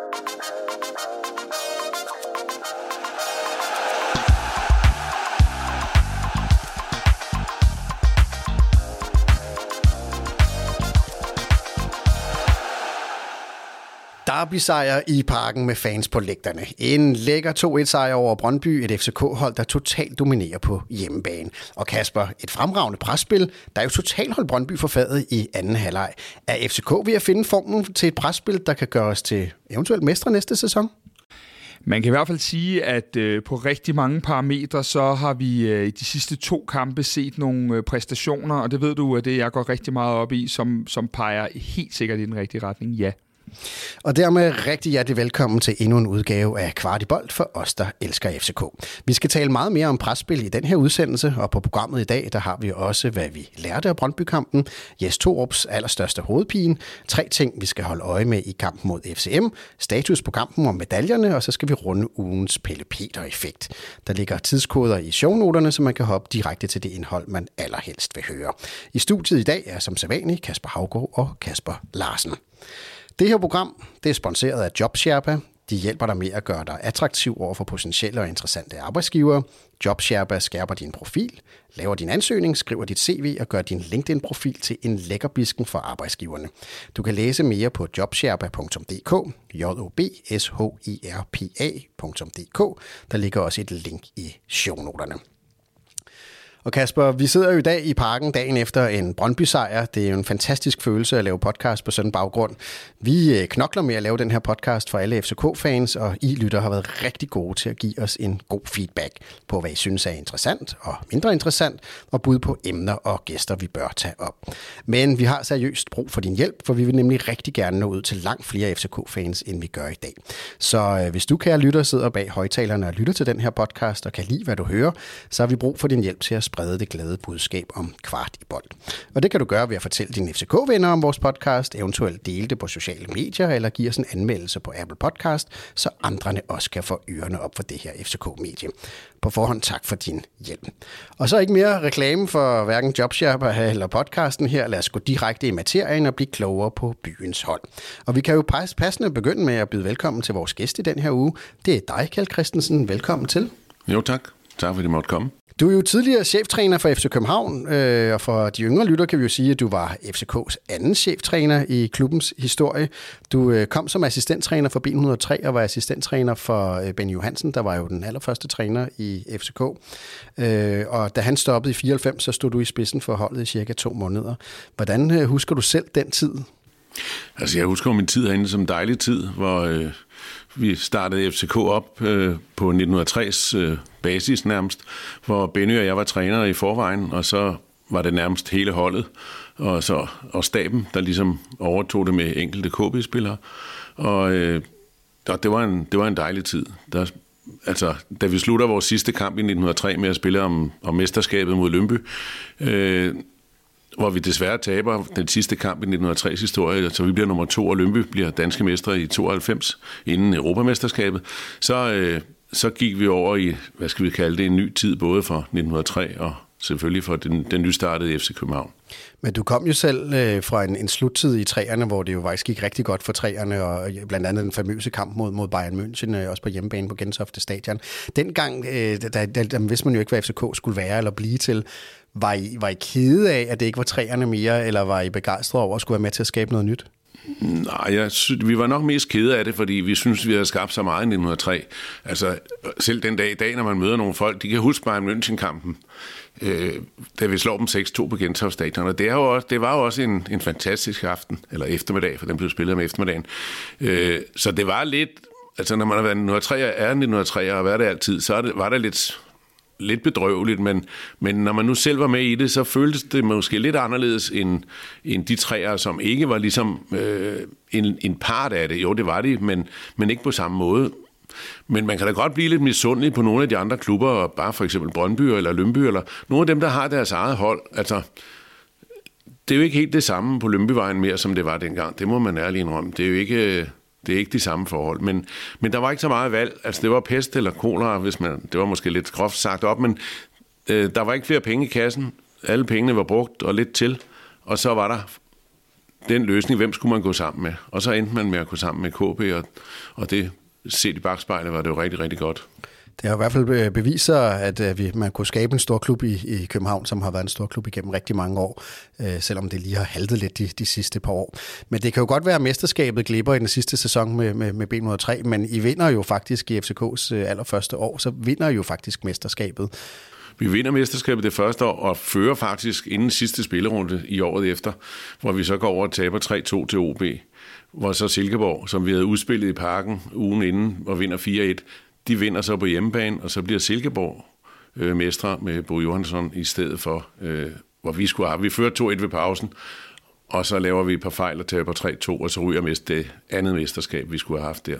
Thank you. Derby-sejr i parken med fans på lægterne. En lækker 2-1-sejr over Brøndby, et FCK-hold, der totalt dominerer på hjemmebane. Og Kasper, et fremragende presspil, der jo totalt holdt Brøndby for fadet i anden halvleg. Er FCK ved at finde formen til et presspil, der kan gøre os til eventuelt mestre næste sæson? Man kan i hvert fald sige, at øh, på rigtig mange parametre, så har vi øh, i de sidste to kampe set nogle øh, præstationer, og det ved du, at det jeg går rigtig meget op i, som, som peger helt sikkert i den rigtige retning, ja. Og dermed rigtig hjertelig velkommen til endnu en udgave af Kvartibolt for os, der elsker FCK. Vi skal tale meget mere om presspil i den her udsendelse, og på programmet i dag, der har vi også, hvad vi lærte af Brøndby-kampen, Jes Torups allerstørste hovedpine, tre ting, vi skal holde øje med i kampen mod FCM, status på kampen om medaljerne, og så skal vi runde ugens Pelle Peter-effekt. Der ligger tidskoder i shownoterne, så man kan hoppe direkte til det indhold, man allerhelst vil høre. I studiet i dag er som sædvanligt Kasper Havgård og Kasper Larsen. Det her program det er sponsoreret af JobSherpa. De hjælper dig med at gøre dig attraktiv over for potentielle og interessante arbejdsgivere. JobSherpa skærper din profil, laver din ansøgning, skriver dit CV og gør din LinkedIn-profil til en lækker bisken for arbejdsgiverne. Du kan læse mere på jobsherpa.dk, j o b s h i r p a.dk. Der ligger også et link i shownoterne. Og Kasper, vi sidder jo i dag i parken dagen efter en Brøndby-sejr. Det er jo en fantastisk følelse at lave podcast på sådan en baggrund. Vi øh, knokler med at lave den her podcast for alle FCK-fans, og I lytter har været rigtig gode til at give os en god feedback på, hvad I synes er interessant og mindre interessant, og bud på emner og gæster, vi bør tage op. Men vi har seriøst brug for din hjælp, for vi vil nemlig rigtig gerne nå ud til langt flere FCK-fans, end vi gør i dag. Så øh, hvis du, kære lytter, sidder bag højtalerne og lytter til den her podcast og kan lide, hvad du hører, så har vi brug for din hjælp til at sprede det glade budskab om kvart i bold. Og det kan du gøre ved at fortælle dine FCK-venner om vores podcast, eventuelt dele det på sociale medier, eller give os en anmeldelse på Apple Podcast, så andrene også kan få ørerne op for det her FCK-medie. På forhånd tak for din hjælp. Og så ikke mere reklame for hverken Jobshopper eller podcasten her. Lad os gå direkte i materien og blive klogere på byens hold. Og vi kan jo passende begynde med at byde velkommen til vores gæst i den her uge. Det er dig, Kjeld Christensen. Velkommen til. Jo tak. Tak fordi I måtte komme. Du er jo tidligere cheftræner for FC København, øh, og for de yngre lytter kan vi jo sige, at du var FCK's anden cheftræner i klubbens historie. Du øh, kom som assistenttræner for B103 og var assistenttræner for øh, Benny Johansen, der var jo den allerførste træner i FCK. Øh, og da han stoppede i 94, så stod du i spidsen for holdet i cirka to måneder. Hvordan øh, husker du selv den tid? Altså jeg husker min tid herinde som en dejlig tid, hvor... Øh vi startede FCK op øh, på 1960 øh, basis nærmest, hvor Benny og jeg var trænere i forvejen, og så var det nærmest hele holdet, og, så, og staben, der ligesom overtog det med enkelte KB-spillere. Og, øh, og det, var en, det var en dejlig tid. Der, altså, da vi slutter vores sidste kamp i 1903 med at spille om, om mesterskabet mod Lønby, øh, hvor vi desværre taber den sidste kamp i 1903's historie, så vi bliver nummer to, og Lønby bliver danske mestre i 92 inden Europamesterskabet, så, øh, så gik vi over i, hvad skal vi kalde det, en ny tid, både for 1903 og selvfølgelig for den, den nystartede FC København. Men du kom jo selv øh, fra en, en sluttid i træerne, hvor det jo faktisk gik rigtig godt for træerne, og øh, blandt andet den famøse kamp mod, mod Bayern München, øh, også på hjemmebane på Gentofte Stadion. Dengang, øh, der, der, der vidste man jo ikke, hvad FCK skulle være eller blive til. Var I, var I kede af, at det ikke var træerne mere, eller var I begejstrede over at skulle være med til at skabe noget nyt? Nej, jeg sy- vi var nok mest kede af det, fordi vi synes, vi havde skabt så meget i 1903. Altså, selv den dag i dag, når man møder nogle folk, de kan huske Bayern München-kampen, øh, da vi slår dem 6-2 på Gentofte Stadion. Og det, er jo også, det var jo også en, en fantastisk aften, eller eftermiddag, for den blev spillet om eftermiddagen. Øh, så det var lidt, altså når man har været 1903, er 1903 og været det altid, så det, var det lidt lidt bedrøveligt, men, men når man nu selv var med i det, så føltes det måske lidt anderledes end, end de træer, som ikke var ligesom øh, en, en part af det. Jo, det var de, men, men ikke på samme måde. Men man kan da godt blive lidt misundelig på nogle af de andre klubber, bare for eksempel Brøndby eller Lønby, eller nogle af dem, der har deres eget hold. Altså, det er jo ikke helt det samme på Lønbyvejen mere, som det var dengang. Det må man ærligt indrømme. Det er jo ikke, øh, det er ikke de samme forhold. Men, men der var ikke så meget valg. Altså, det var pest eller kolera, hvis man... Det var måske lidt groft sagt op, men øh, der var ikke flere penge i kassen. Alle pengene var brugt og lidt til. Og så var der den løsning, hvem skulle man gå sammen med? Og så endte man med at gå sammen med KB, og, og det set i bagspejlet var det jo rigtig, rigtig godt. Det har i hvert fald bevist beviser, at øh, vi, man kunne skabe en stor klub i, i København, som har været en stor klub igennem rigtig mange år, øh, selvom det lige har haltet lidt de, de sidste par år. Men det kan jo godt være, at mesterskabet glipper i den sidste sæson med, med, med B103, men I vinder jo faktisk i FCK's øh, allerførste år, så vinder I jo faktisk mesterskabet. Vi vinder mesterskabet det første år og fører faktisk inden sidste spillerunde i året efter, hvor vi så går over og taber 3-2 til OB. Hvor så Silkeborg, som vi havde udspillet i parken ugen inden og vinder 4-1, de vinder så på hjemmebane, og så bliver Silkeborg øh, mestre med Bo Johansson i stedet for, øh, hvor vi skulle have. Vi fører 2-1 ved pausen, og så laver vi et par fejl og taber 3-2, og så ryger mest det andet mesterskab, vi skulle have haft der.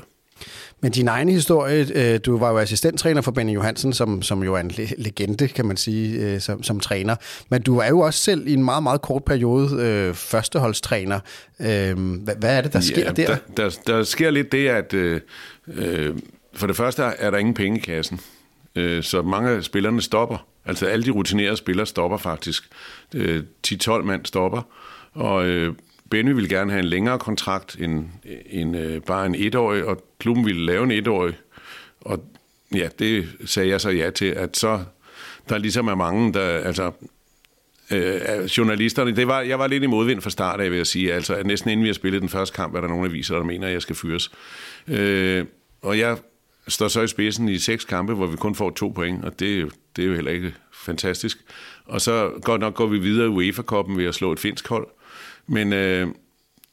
Men din egen historie, øh, du var jo assistenttræner for Benny Johansen, som, som jo er en legende, kan man sige, øh, som, som træner. Men du er jo også selv i en meget, meget kort periode øh, førsteholdstræner. Øh, hvad, hvad er det, der sker ja, der? der? Der, der sker lidt det, at øh, øh, for det første er der ingen penge i kassen. Øh, så mange af spillerne stopper. Altså alle de rutinerede spillere stopper faktisk. Øh, 10-12 mand stopper. Og øh, Benny ville gerne have en længere kontrakt end, end øh, bare en etårig, og klubben ville lave en etårig. Og ja, det sagde jeg så ja til, at så der ligesom er mange, der, altså, øh, journalisterne, det var, jeg var lidt i modvind fra start af, vil jeg sige, altså, at næsten inden vi har spillet den første kamp, er der nogle aviser, der mener, at jeg skal fyres. Øh, og jeg står så i spidsen i seks kampe, hvor vi kun får to point, og det, er jo, det er jo heller ikke fantastisk. Og så godt nok går vi videre i UEFA-koppen ved at slå et finsk hold, men øh,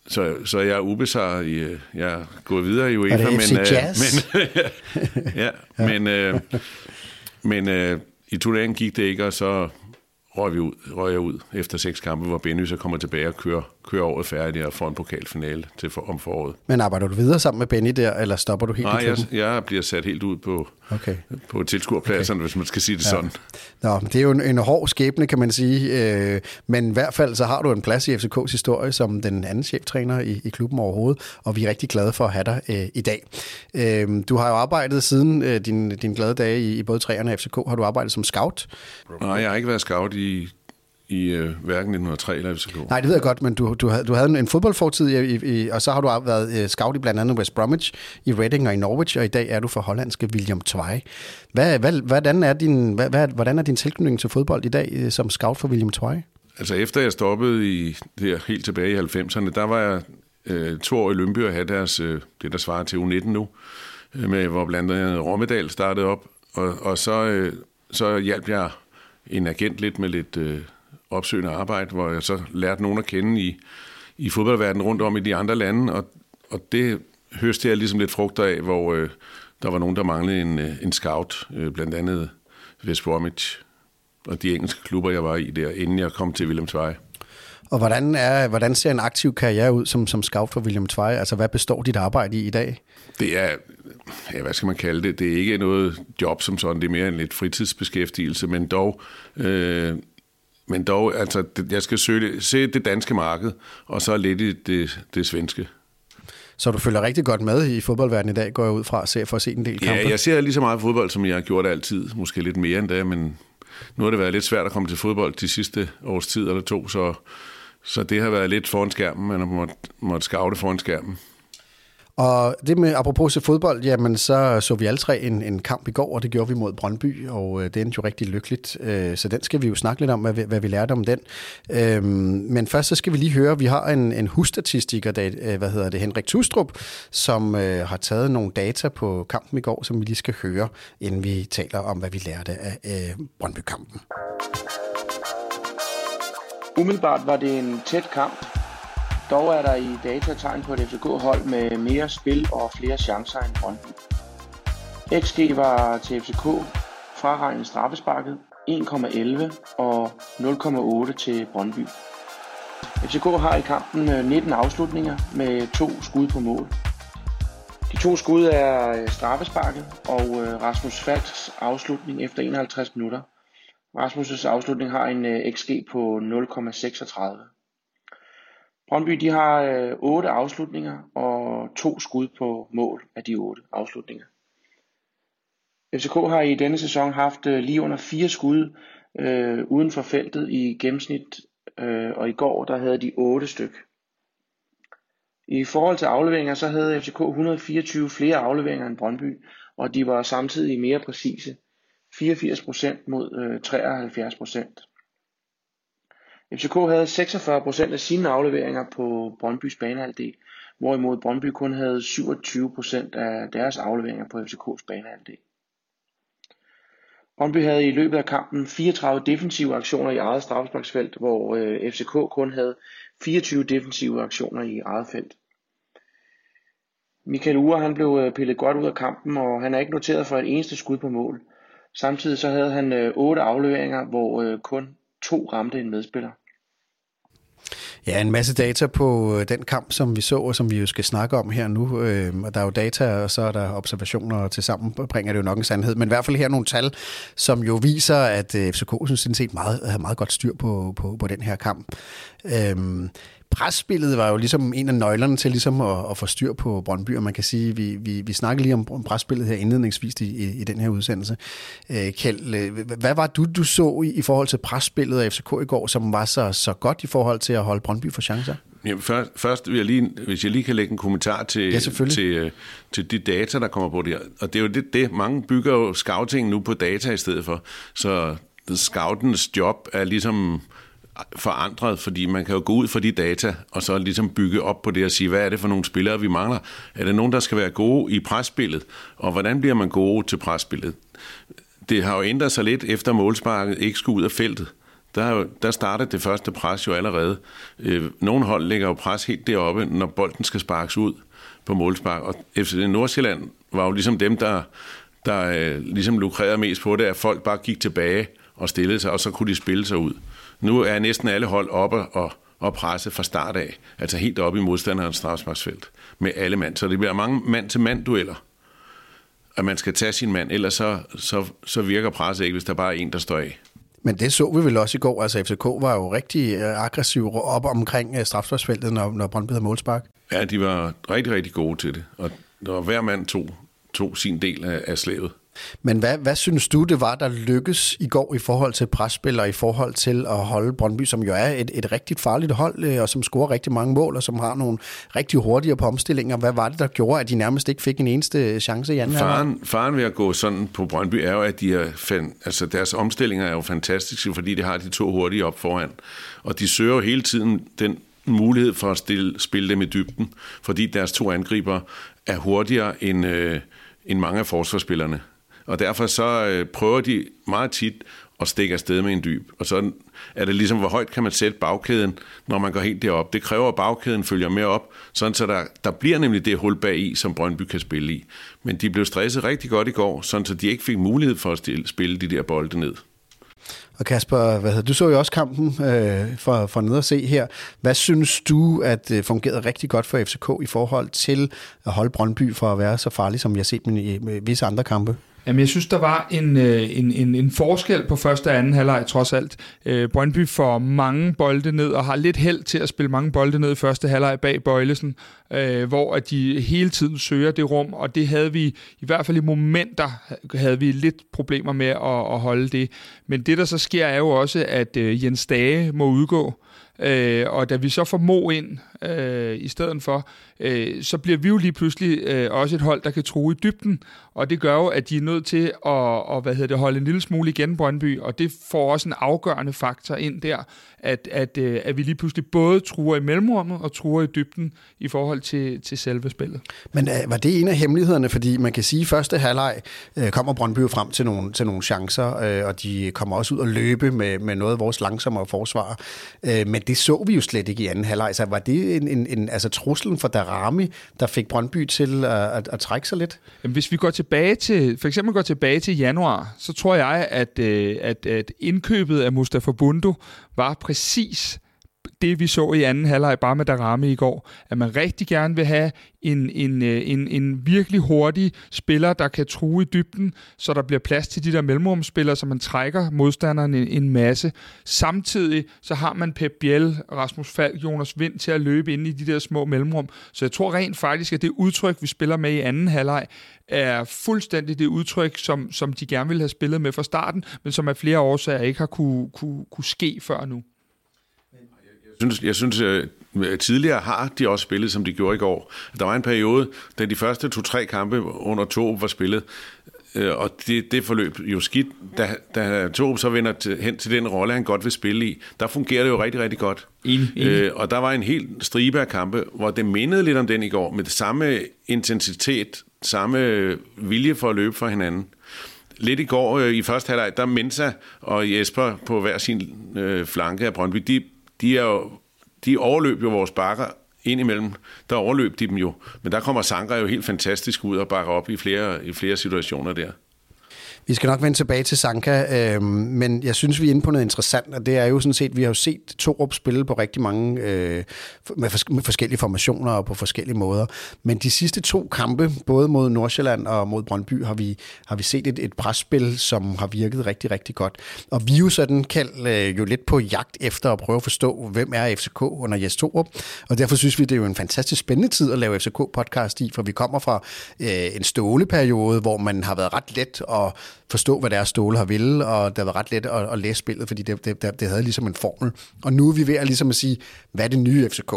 så, så jeg er ubesejret i, øh, jeg er gået videre i UEFA, men, øh, men, ja, ja, men, øh, men øh, i turneringen gik det ikke, og så røg, vi ud, røg jeg ud efter seks kampe, hvor Benny så kommer tilbage og kører, kører året færdigt og får en pokalfinale til for, om foråret. Men arbejder du videre sammen med Benny der, eller stopper du helt Nej, i jeg, jeg bliver sat helt ud på, okay. på tilskuerpladserne, okay. hvis man skal sige det ja. sådan. Nå, det er jo en, en hård skæbne, kan man sige, øh, men i hvert fald så har du en plads i FCK's historie som den anden cheftræner i, i klubben overhovedet, og vi er rigtig glade for at have dig øh, i dag. Øh, du har jo arbejdet siden øh, din, din glade dage i, i både træerne og FCK, har du arbejdet som scout? Nej, jeg har ikke været scout i i øh, hverken 1903 eller FCK. Nej, det ved jeg godt, men du, du, havde, du havde en, fodboldfortid, i, i, og så har du været øh, scout i blandt andet West Bromwich, i Reading og i Norwich, og i dag er du for hollandske William Twey. Hvad, hvad, hvordan, er din, hvad, hvad, hvordan er din tilknytning til fodbold i dag øh, som scout for William Twey? Altså efter jeg stoppede i, der, helt tilbage i 90'erne, der var jeg øh, to år i Lønby og havde deres, øh, det der svarer til U19 nu, øh, med, hvor blandt andet Rommedal startede op, og, og så, øh, så hjalp jeg en agent lidt med lidt... Øh, opsøgende arbejde, hvor jeg så lærte nogen at kende i, i fodboldverdenen rundt om i de andre lande, og, og det høste jeg ligesom lidt frugter af, hvor øh, der var nogen, der manglede en, øh, en scout, øh, blandt andet West Bromwich, og de engelske klubber, jeg var i der, inden jeg kom til William Tvej. Og hvordan, er, hvordan ser en aktiv karriere ud som, som scout for William Tvej? Altså, hvad består dit arbejde i i dag? Det er, ja, hvad skal man kalde det? Det er ikke noget job som sådan, det er mere en lidt fritidsbeskæftigelse, men dog øh, men dog, altså, jeg skal søge, se det danske marked, og så lidt i det, det svenske. Så du følger rigtig godt med i fodboldverdenen i dag, går jeg ud fra, se, for at se en del kampe? Ja, jeg ser lige så meget fodbold, som jeg har gjort altid. Måske lidt mere end det, men nu har det været lidt svært at komme til fodbold de sidste års tid eller to, så, så det har været lidt foran skærmen, man har måttet måtte scoute foran skærmen. Og det med, apropos til fodbold, jamen så så vi alle tre en, en kamp i går, og det gjorde vi mod Brøndby, og øh, det endte jo rigtig lykkeligt. Øh, så den skal vi jo snakke lidt om, hvad, hvad vi lærte om den. Øhm, men først så skal vi lige høre, vi har en, en husstatistiker, der, øh, hvad hedder det, Henrik Tustrup, som har taget nogle data på kampen i går, som vi lige skal høre, inden vi taler om, hvad vi lærte af Brøndby-kampen. Umiddelbart var det en tæt kamp, dog er der i data tegn på et FCK-hold med mere spil og flere chancer end Brøndby. XG var til FCK fraregnet straffesparket 1,11 og 0,8 til Brøndby. FCK har i kampen øh, 19 afslutninger med to skud på mål. De to skud er øh, straffesparket og øh, Rasmus Falks afslutning efter 51 minutter. Rasmus' afslutning har en XG på 0,36. Brøndby de har øh, 8 afslutninger og to skud på mål af de 8 afslutninger. FCK har i denne sæson haft øh, lige under fire skud øh, uden for feltet i gennemsnit, øh, og i går der havde de otte styk. I forhold til afleveringer, så havde FCK 124 flere afleveringer end Brøndby, og de var samtidig mere præcise. 84% mod øh, 73%. FCK havde 46% af sine afleveringer på Brøndbys banehalvdel, hvorimod Brøndby kun havde 27% af deres afleveringer på FCK's banehalvdel. Brøndby havde i løbet af kampen 34 defensive aktioner i eget straffesparksfelt, hvor øh, FCK kun havde 24 defensive aktioner i eget felt. Michael Ure han blev øh, pillet godt ud af kampen, og han er ikke noteret for et eneste skud på mål. Samtidig så havde han øh, afleveringer, hvor øh, kun to ramte en medspiller. Ja, en masse data på øh, den kamp, som vi så, og som vi jo skal snakke om her nu. Øhm, og der er jo data, og så er der observationer, og til sammen bringer det jo nok en sandhed. Men i hvert fald her nogle tal, som jo viser, at øh, FCK synes set meget, har meget godt styr på, på, på den her kamp. Øhm, presspillet var jo ligesom en af nøglerne til ligesom at, at få styr på Brøndby, og man kan sige, vi, vi, vi snakker lige om presspillet her indledningsvis i, i, i den her udsendelse. Øh, Kjeld, øh, hvad var du, du så i, i forhold til presspillet af FCK i går, som var så, så godt i forhold til at holde Brøndby for chancer? Ja, først, først vil jeg lige, hvis jeg lige kan lægge en kommentar til, ja, til, øh, til de data, der kommer på det Og det er jo det, det, mange bygger jo scouting nu på data i stedet for. Så scoutens job er ligesom forandret, fordi man kan jo gå ud fra de data, og så ligesom bygge op på det og sige, hvad er det for nogle spillere, vi mangler? Er det nogen, der skal være gode i presspillet? Og hvordan bliver man gode til presspillet? Det har jo ændret sig lidt, efter målsparket ikke skulle ud af feltet. Der, jo, der startede det første pres jo allerede. Øh, nogle hold lægger jo pres helt deroppe, når bolden skal sparkes ud på målspark. Og FC Nordsjælland var jo ligesom dem, der, der øh, ligesom lukrerede mest på det, at folk bare gik tilbage og stillede sig, og så kunne de spille sig ud. Nu er næsten alle hold oppe og, og presse fra start af, altså helt oppe i modstanderens strafsparksfelt med alle mand. Så det bliver mange mand-til-mand-dueller, at man skal tage sin mand, ellers så, så, så virker presset ikke, hvis der bare er en, der står af. Men det så vi vel også i går. Altså FCK var jo rigtig øh, aggressiv op omkring øh, strafsparksfeltet, når, når Brøndby havde målspark. Ja, de var rigtig, rigtig gode til det. Og, og hver mand tog, tog sin del af, af slaget. Men hvad, hvad synes du, det var, der lykkes i går i forhold til presspil og i forhold til at holde Brøndby, som jo er et, et rigtig farligt hold, øh, og som scorer rigtig mange mål, og som har nogle rigtig hurtige på omstillinger. Hvad var det, der gjorde, at de nærmest ikke fik en eneste chance i anden faren, faren ved at gå sådan på Brøndby er jo, at de er fan, altså deres omstillinger er jo fantastiske, fordi de har de to hurtige op foran. Og de søger jo hele tiden den mulighed for at stille, spille dem i dybden, fordi deres to angriber er hurtigere end, øh, end mange af forsvarsspillerne. Og derfor så øh, prøver de meget tit at stikke afsted med en dyb. Og så er det ligesom, hvor højt kan man sætte bagkæden, når man går helt derop. Det kræver, at bagkæden følger med op, sådan så der, der bliver nemlig det hul bag i, som Brøndby kan spille i. Men de blev stresset rigtig godt i går, sådan så de ikke fik mulighed for at spille de der bolde ned. Og Kasper, hvad hedder, du så jo også kampen øh, for, for ned at se her. Hvad synes du, at det fungerede rigtig godt for FCK i forhold til at holde Brøndby for at være så farlig, som jeg har set dem i, i visse andre kampe? Jamen, jeg synes, der var en, øh, en, en, en forskel på første og anden halvleg, trods alt. Øh, Brøndby får mange bolde ned, og har lidt held til at spille mange bolde ned i første halvleg bag Bøjlesen, øh, hvor at de hele tiden søger det rum, og det havde vi, i hvert fald i momenter, havde vi lidt problemer med at, at holde det. Men det, der så sker, er jo også, at øh, Jens Dage må udgå, Øh, og da vi så får Mo ind øh, i stedet for, øh, så bliver vi jo lige pludselig øh, også et hold, der kan true i dybden. Og det gør jo, at de er nødt til at og, hvad hedder det, holde en lille smule igen Brøndby, og det får også en afgørende faktor ind der, at, at, øh, at vi lige pludselig både truer i mellemrummet og truer i dybden i forhold til, til selve spillet. Men øh, var det en af hemmelighederne? Fordi man kan sige, at første halvleg øh, kommer Brøndby jo frem til nogle, til nogle chancer, øh, og de kommer også ud og løbe med, med noget af vores langsommere forsvar. Øh, men det så vi jo slet ikke i anden halvleg. Så var det en, en, en altså truslen for Darami, der fik Brøndby til at, at, at trække sig lidt? Jamen, hvis vi går tilbage til, for eksempel går tilbage til januar, så tror jeg, at, øh, at, at indkøbet af Mustafa Bundu var præcis det, vi så i anden halvleg bare med Darami i går, at man rigtig gerne vil have en, en, øh, en, en virkelig hurtig spiller, der kan true i dybden, så der bliver plads til de der mellemrumspillere, så man trækker modstanderen en, en masse. Samtidig så har man Pep Biel, Rasmus Falk, Jonas Vind til at løbe ind i de der små mellemrum. Så jeg tror rent faktisk, at det udtryk, vi spiller med i anden halvleg, er fuldstændig det udtryk, som, som de gerne ville have spillet med fra starten, men som af flere årsager ikke har kunne, kunne, kunne ske før nu synes, jeg synes, øh, tidligere har de også spillet, som de gjorde i går. Der var en periode, da de første to-tre kampe under to var spillet, øh, og det, det forløb jo skidt, da, da Torup så vender til, hen til den rolle, han godt vil spille i, der fungerer det jo rigtig, rigtig godt. Enig, enig. Øh, og der var en helt stribe af kampe, hvor det mindede lidt om den i går, med det samme intensitet, samme vilje for at løbe for hinanden. Lidt i går øh, i første halvleg, der Mensa og Jesper på hver sin øh, flanke af Brøndby, de, de, er jo, de overløb jo vores bakker indimellem. Der overløb de dem jo. Men der kommer Sanka jo helt fantastisk ud og bakker op i flere, i flere situationer der. Vi skal nok vende tilbage til Sanka, øh, men jeg synes, vi er inde på noget interessant, og det er jo sådan set, vi har jo set Torup spille på rigtig mange, øh, med, fors- med forskellige formationer og på forskellige måder. Men de sidste to kampe, både mod Nordsjælland og mod Brøndby, har vi, har vi set et, et presspil, som har virket rigtig, rigtig godt. Og vi er jo sådan kaldt øh, jo lidt på jagt efter at prøve at forstå, hvem er FCK under Jes Torup. Og derfor synes vi, det er jo en fantastisk spændende tid at lave FCK-podcast i, for vi kommer fra øh, en ståleperiode, hvor man har været ret let og forstå, hvad deres Ståle har ville, og det var ret let at, at læse spillet, fordi det, det, det havde ligesom en formel. Og nu er vi ved at, ligesom at sige, hvad er det nye FCK?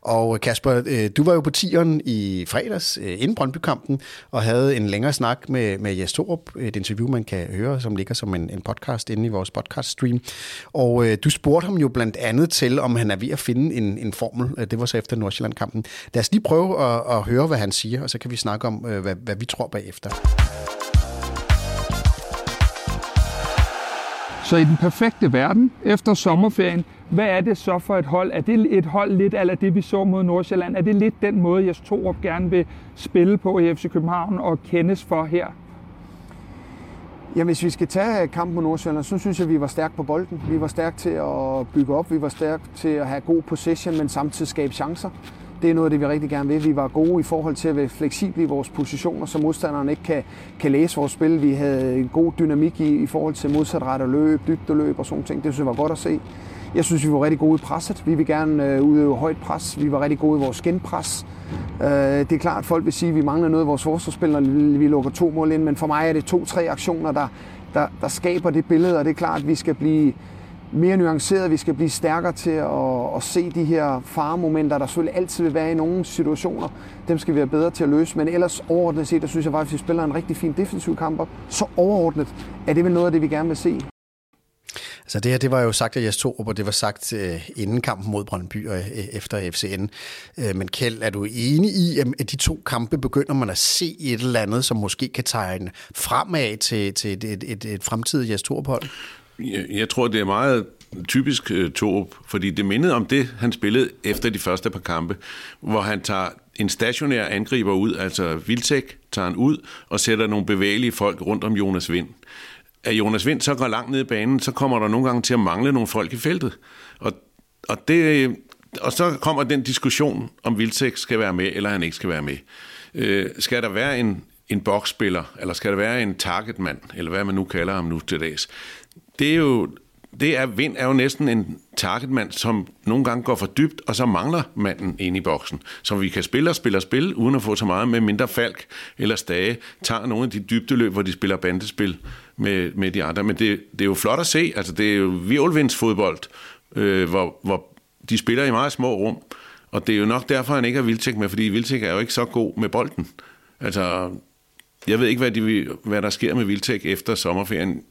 Og Kasper, øh, du var jo på tieren i fredags, øh, inden Brøndby-kampen, og havde en længere snak med, med Jes Torup, et interview, man kan høre, som ligger som en, en podcast inde i vores podcast-stream. Og øh, du spurgte ham jo blandt andet til, om han er ved at finde en, en formel. Øh, det var så efter Nordsjælland-kampen. Lad os lige prøve at, at høre, hvad han siger, og så kan vi snakke om, hvad, hvad vi tror bagefter. Så i den perfekte verden, efter sommerferien, hvad er det så for et hold? Er det et hold lidt af det, vi så mod Nordsjælland? Er det lidt den måde, Jes Torup gerne vil spille på i FC København og kendes for her? Ja, hvis vi skal tage kampen mod Nordsjælland, så synes jeg, at vi var stærke på bolden. Vi var stærke til at bygge op, vi var stærke til at have god possession, men samtidig skabe chancer. Det er noget af det, vi rigtig gerne vil. Vi var gode i forhold til at være fleksible i vores positioner, så modstanderen ikke kan, kan læse vores spil. Vi havde en god dynamik i, i forhold til modsatrettet løb, dybdeløb og sådan ting. Det synes jeg var godt at se. Jeg synes, vi var rigtig gode i presset. Vi vil gerne øh, udøve højt pres. Vi var rigtig gode i vores genpres. Øh, det er klart, at folk vil sige, at vi mangler noget i vores forsvarsspil, når vi lukker to mål ind. Men for mig er det to-tre aktioner, der, der, der skaber det billede. Og det er klart, at vi skal blive mere nuanceret, vi skal blive stærkere til at, at se de her faremomenter, der selvfølgelig altid vil være i nogle situationer. Dem skal vi være bedre til at løse, men ellers overordnet set, der synes jeg faktisk, at vi spiller en rigtig fin defensiv kamp op. Så overordnet er det vel noget af det, vi gerne vil se. Altså det her, det var jo sagt af Jes Torup, og det var sagt øh, inden kampen mod Brøndby og øh, efter FCN. Øh, men Kjeld, er du enig i, at de to kampe begynder man at se et eller andet, som måske kan tegne fremad til, til et, et, et, et fremtidigt Jes Torup-hold? Jeg, jeg tror, det er meget typisk øh, uh, Torup, fordi det mindede om det, han spillede efter de første par kampe, hvor han tager en stationær angriber ud, altså Viltek tager han ud og sætter nogle bevægelige folk rundt om Jonas Vind. At Jonas Vind så går langt ned i banen, så kommer der nogle gange til at mangle nogle folk i feltet. Og, og, det, og så kommer den diskussion, om Viltek skal være med, eller han ikke skal være med. Øh, skal der være en, en boksspiller, eller skal der være en targetmand, eller hvad man nu kalder ham nu til dags. Det er jo, det er, Vind er jo næsten en targetmand, som nogle gange går for dybt, og så mangler manden ind i boksen. Så vi kan spille og spille og spille, uden at få så meget med mindre Falk eller Stage, tager nogle af de dybdeløb, hvor de spiller bandespil med, med de andre. Men det, det er jo flot at se, altså det er jo virvelvindsfodbold, øh, hvor, hvor de spiller i meget små rum, og det er jo nok derfor, han ikke har Vildtæk med, fordi Vildtæk er jo ikke så god med bolden. Altså, jeg ved ikke, hvad, de, hvad der sker med Vildtæk efter sommerferien.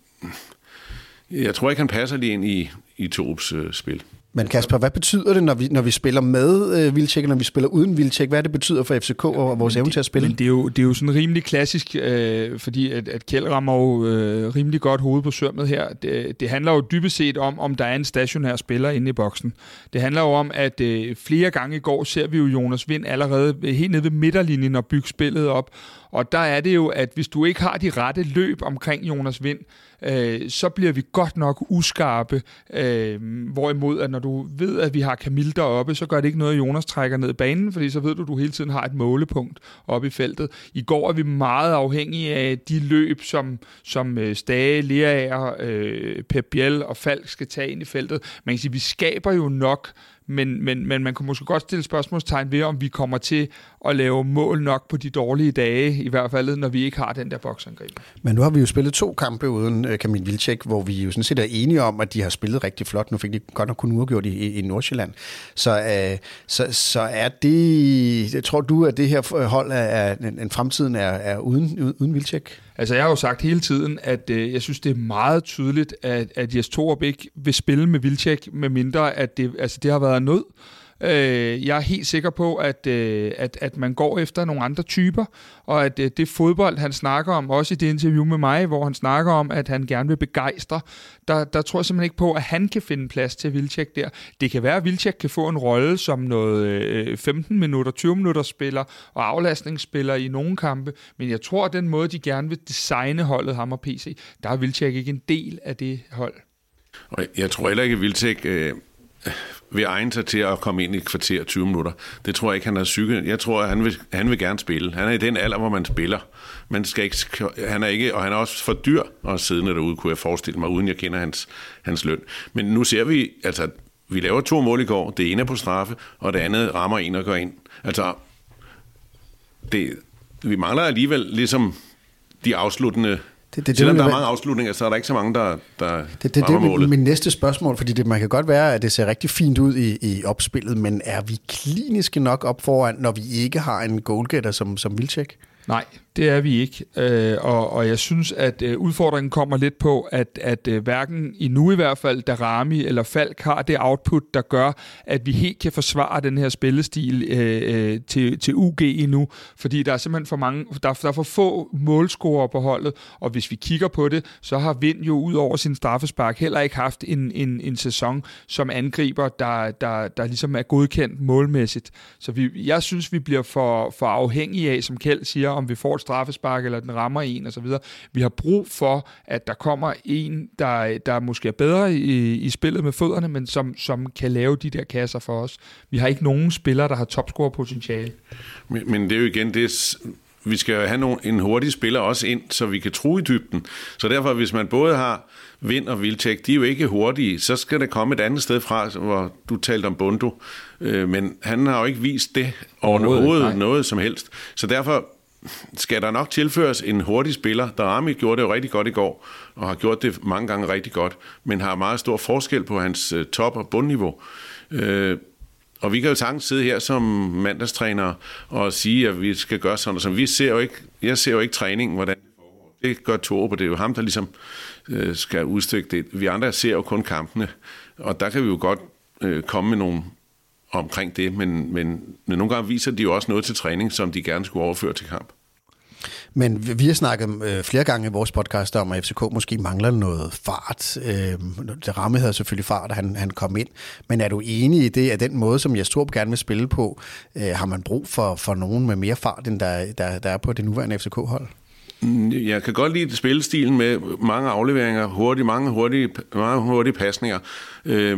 Jeg tror ikke, han passer lige ind i, i Torups øh, spil. Men Kasper, hvad betyder det, når vi, når vi spiller med øh, Vildtjek, og når vi spiller uden Vildtjek? Hvad det betyder for FCK og vores evne til at spille? Men det er jo, det er jo sådan rimelig klassisk, øh, fordi at, at Kjeld rammer jo øh, rimelig godt hoved på sømmet her. Det, det handler jo dybest set om, om der er en stationær spiller inde i boksen. Det handler jo om, at øh, flere gange i går ser vi jo Jonas Vind allerede helt nede ved midterlinjen og bygge spillet op. Og der er det jo, at hvis du ikke har de rette løb omkring Jonas Vind, øh, så bliver vi godt nok uskarpe. Øh, hvorimod, at når du ved, at vi har Camille deroppe, så gør det ikke noget, at Jonas trækker ned i banen, fordi så ved du, at du hele tiden har et målepunkt oppe i feltet. I går er vi meget afhængige af de løb, som, som øh, Stage, Lerager, øh, Pep Biel og Falk skal tage ind i feltet. Man kan sige, at vi skaber jo nok men, men, men man kunne måske godt stille spørgsmålstegn ved, om vi kommer til at lave mål nok på de dårlige dage, i hvert fald når vi ikke har den der boksangreb. Men nu har vi jo spillet to kampe uden uh, Kamil Vilcek, hvor vi jo sådan set er enige om, at de har spillet rigtig flot. Nu fik de godt nok kun uafgjort i, i, i Nordsjælland. Så, uh, så, så er det... Tror du, at det her hold er, er en, en fremtiden er, er uden, uden Vilcek? Altså, jeg har jo sagt hele tiden, at øh, jeg synes, det er meget tydeligt, at, at Jes Torup ikke vil spille med Vilcek, med mindre at det, altså, det har været nød. Øh, jeg er helt sikker på, at, øh, at, at man går efter nogle andre typer, og at øh, det fodbold, han snakker om, også i det interview med mig, hvor han snakker om, at han gerne vil begejstre, der, der tror jeg simpelthen ikke på, at han kan finde plads til Vilcek der. Det kan være, at Vilcek kan få en rolle som noget øh, 15 minutter, 20 minutter spiller og aflastningsspiller i nogle kampe, men jeg tror, at den måde, de gerne vil designe holdet, ham og PC, der er Vilcek ikke en del af det hold. Og jeg tror heller ikke, at Vilcek øh, vil egne sig til at komme ind i et kvarter 20 minutter. Det tror jeg ikke, han har psyke. Jeg tror, at han vil, han vil gerne spille. Han er i den alder, hvor man spiller. Man skal ikke, han er ikke, og han er også for dyr at sidde derude, kunne jeg forestille mig, uden jeg kender hans, hans løn. Men nu ser vi, altså, vi laver to mål i går. Det ene er på straffe, og det andet rammer en og går ind. Altså, det, vi mangler alligevel ligesom de afsluttende det, det, Selvom det, der er mange afslutninger, så er der ikke så mange, der, der det, det, det er min næste spørgsmål, fordi det, man kan godt være, at det ser rigtig fint ud i, i opspillet, men er vi kliniske nok op foran, når vi ikke har en goalgetter som, som Vilcek? Nej, det er vi ikke. Øh, og, og jeg synes, at øh, udfordringen kommer lidt på, at, at øh, hverken i nu i hvert fald, Darami eller Falk har det output, der gør, at vi helt kan forsvare den her spillestil øh, øh, til, til UG endnu. Fordi der er simpelthen for mange, der, der er for få målscorer på holdet, og hvis vi kigger på det, så har Vind jo ud over sin straffespark heller ikke haft en, en, en sæson som angriber, der, der, der ligesom er godkendt målmæssigt. Så vi, jeg synes, vi bliver for, for afhængige af, som Kjeld siger, om vi får et straffespark, eller den rammer en osv. Vi har brug for, at der kommer en, der, der måske er bedre i, i spillet med fødderne, men som, som kan lave de der kasser for os. Vi har ikke nogen spillere, der har topscore-potentiale. Men, men det er jo igen det, vi skal have nogle, en hurtig spiller også ind, så vi kan true i dybden. Så derfor, hvis man både har Vind og Viltek, de er jo ikke hurtige, så skal det komme et andet sted fra, hvor du talte om Bundo. Øh, men han har jo ikke vist det overhovedet noget som helst. Så derfor skal der nok tilføres en hurtig spiller. Darami gjorde det jo rigtig godt i går, og har gjort det mange gange rigtig godt, men har meget stor forskel på hans øh, top- og bundniveau. Øh, og vi kan jo sagtens sidde her som mandagstrænere og sige, at vi skal gøre sådan og sådan. Vi ser jo ikke, jeg ser jo ikke træningen, hvordan det foregår. Det gør det er jo ham, der ligesom øh, skal udstykke det. Vi andre ser jo kun kampene, og der kan vi jo godt øh, komme med nogle omkring det, men, men, men nogle gange viser de jo også noget til træning, som de gerne skulle overføre til kamp. Men vi har snakket øh, flere gange i vores podcast om, at FCK måske mangler noget fart. Øh, det ramme havde selvfølgelig fart, at han, han kom ind. Men er du enig i det, at den måde, som jeg tror gerne vil spille på, øh, har man brug for, for nogen med mere fart, end der, der, der er på det nuværende FCK-hold? Mm, jeg kan godt lide spillestilen med mange afleveringer, hurtige, mange hurtige, mange hurtige pasninger. Øh,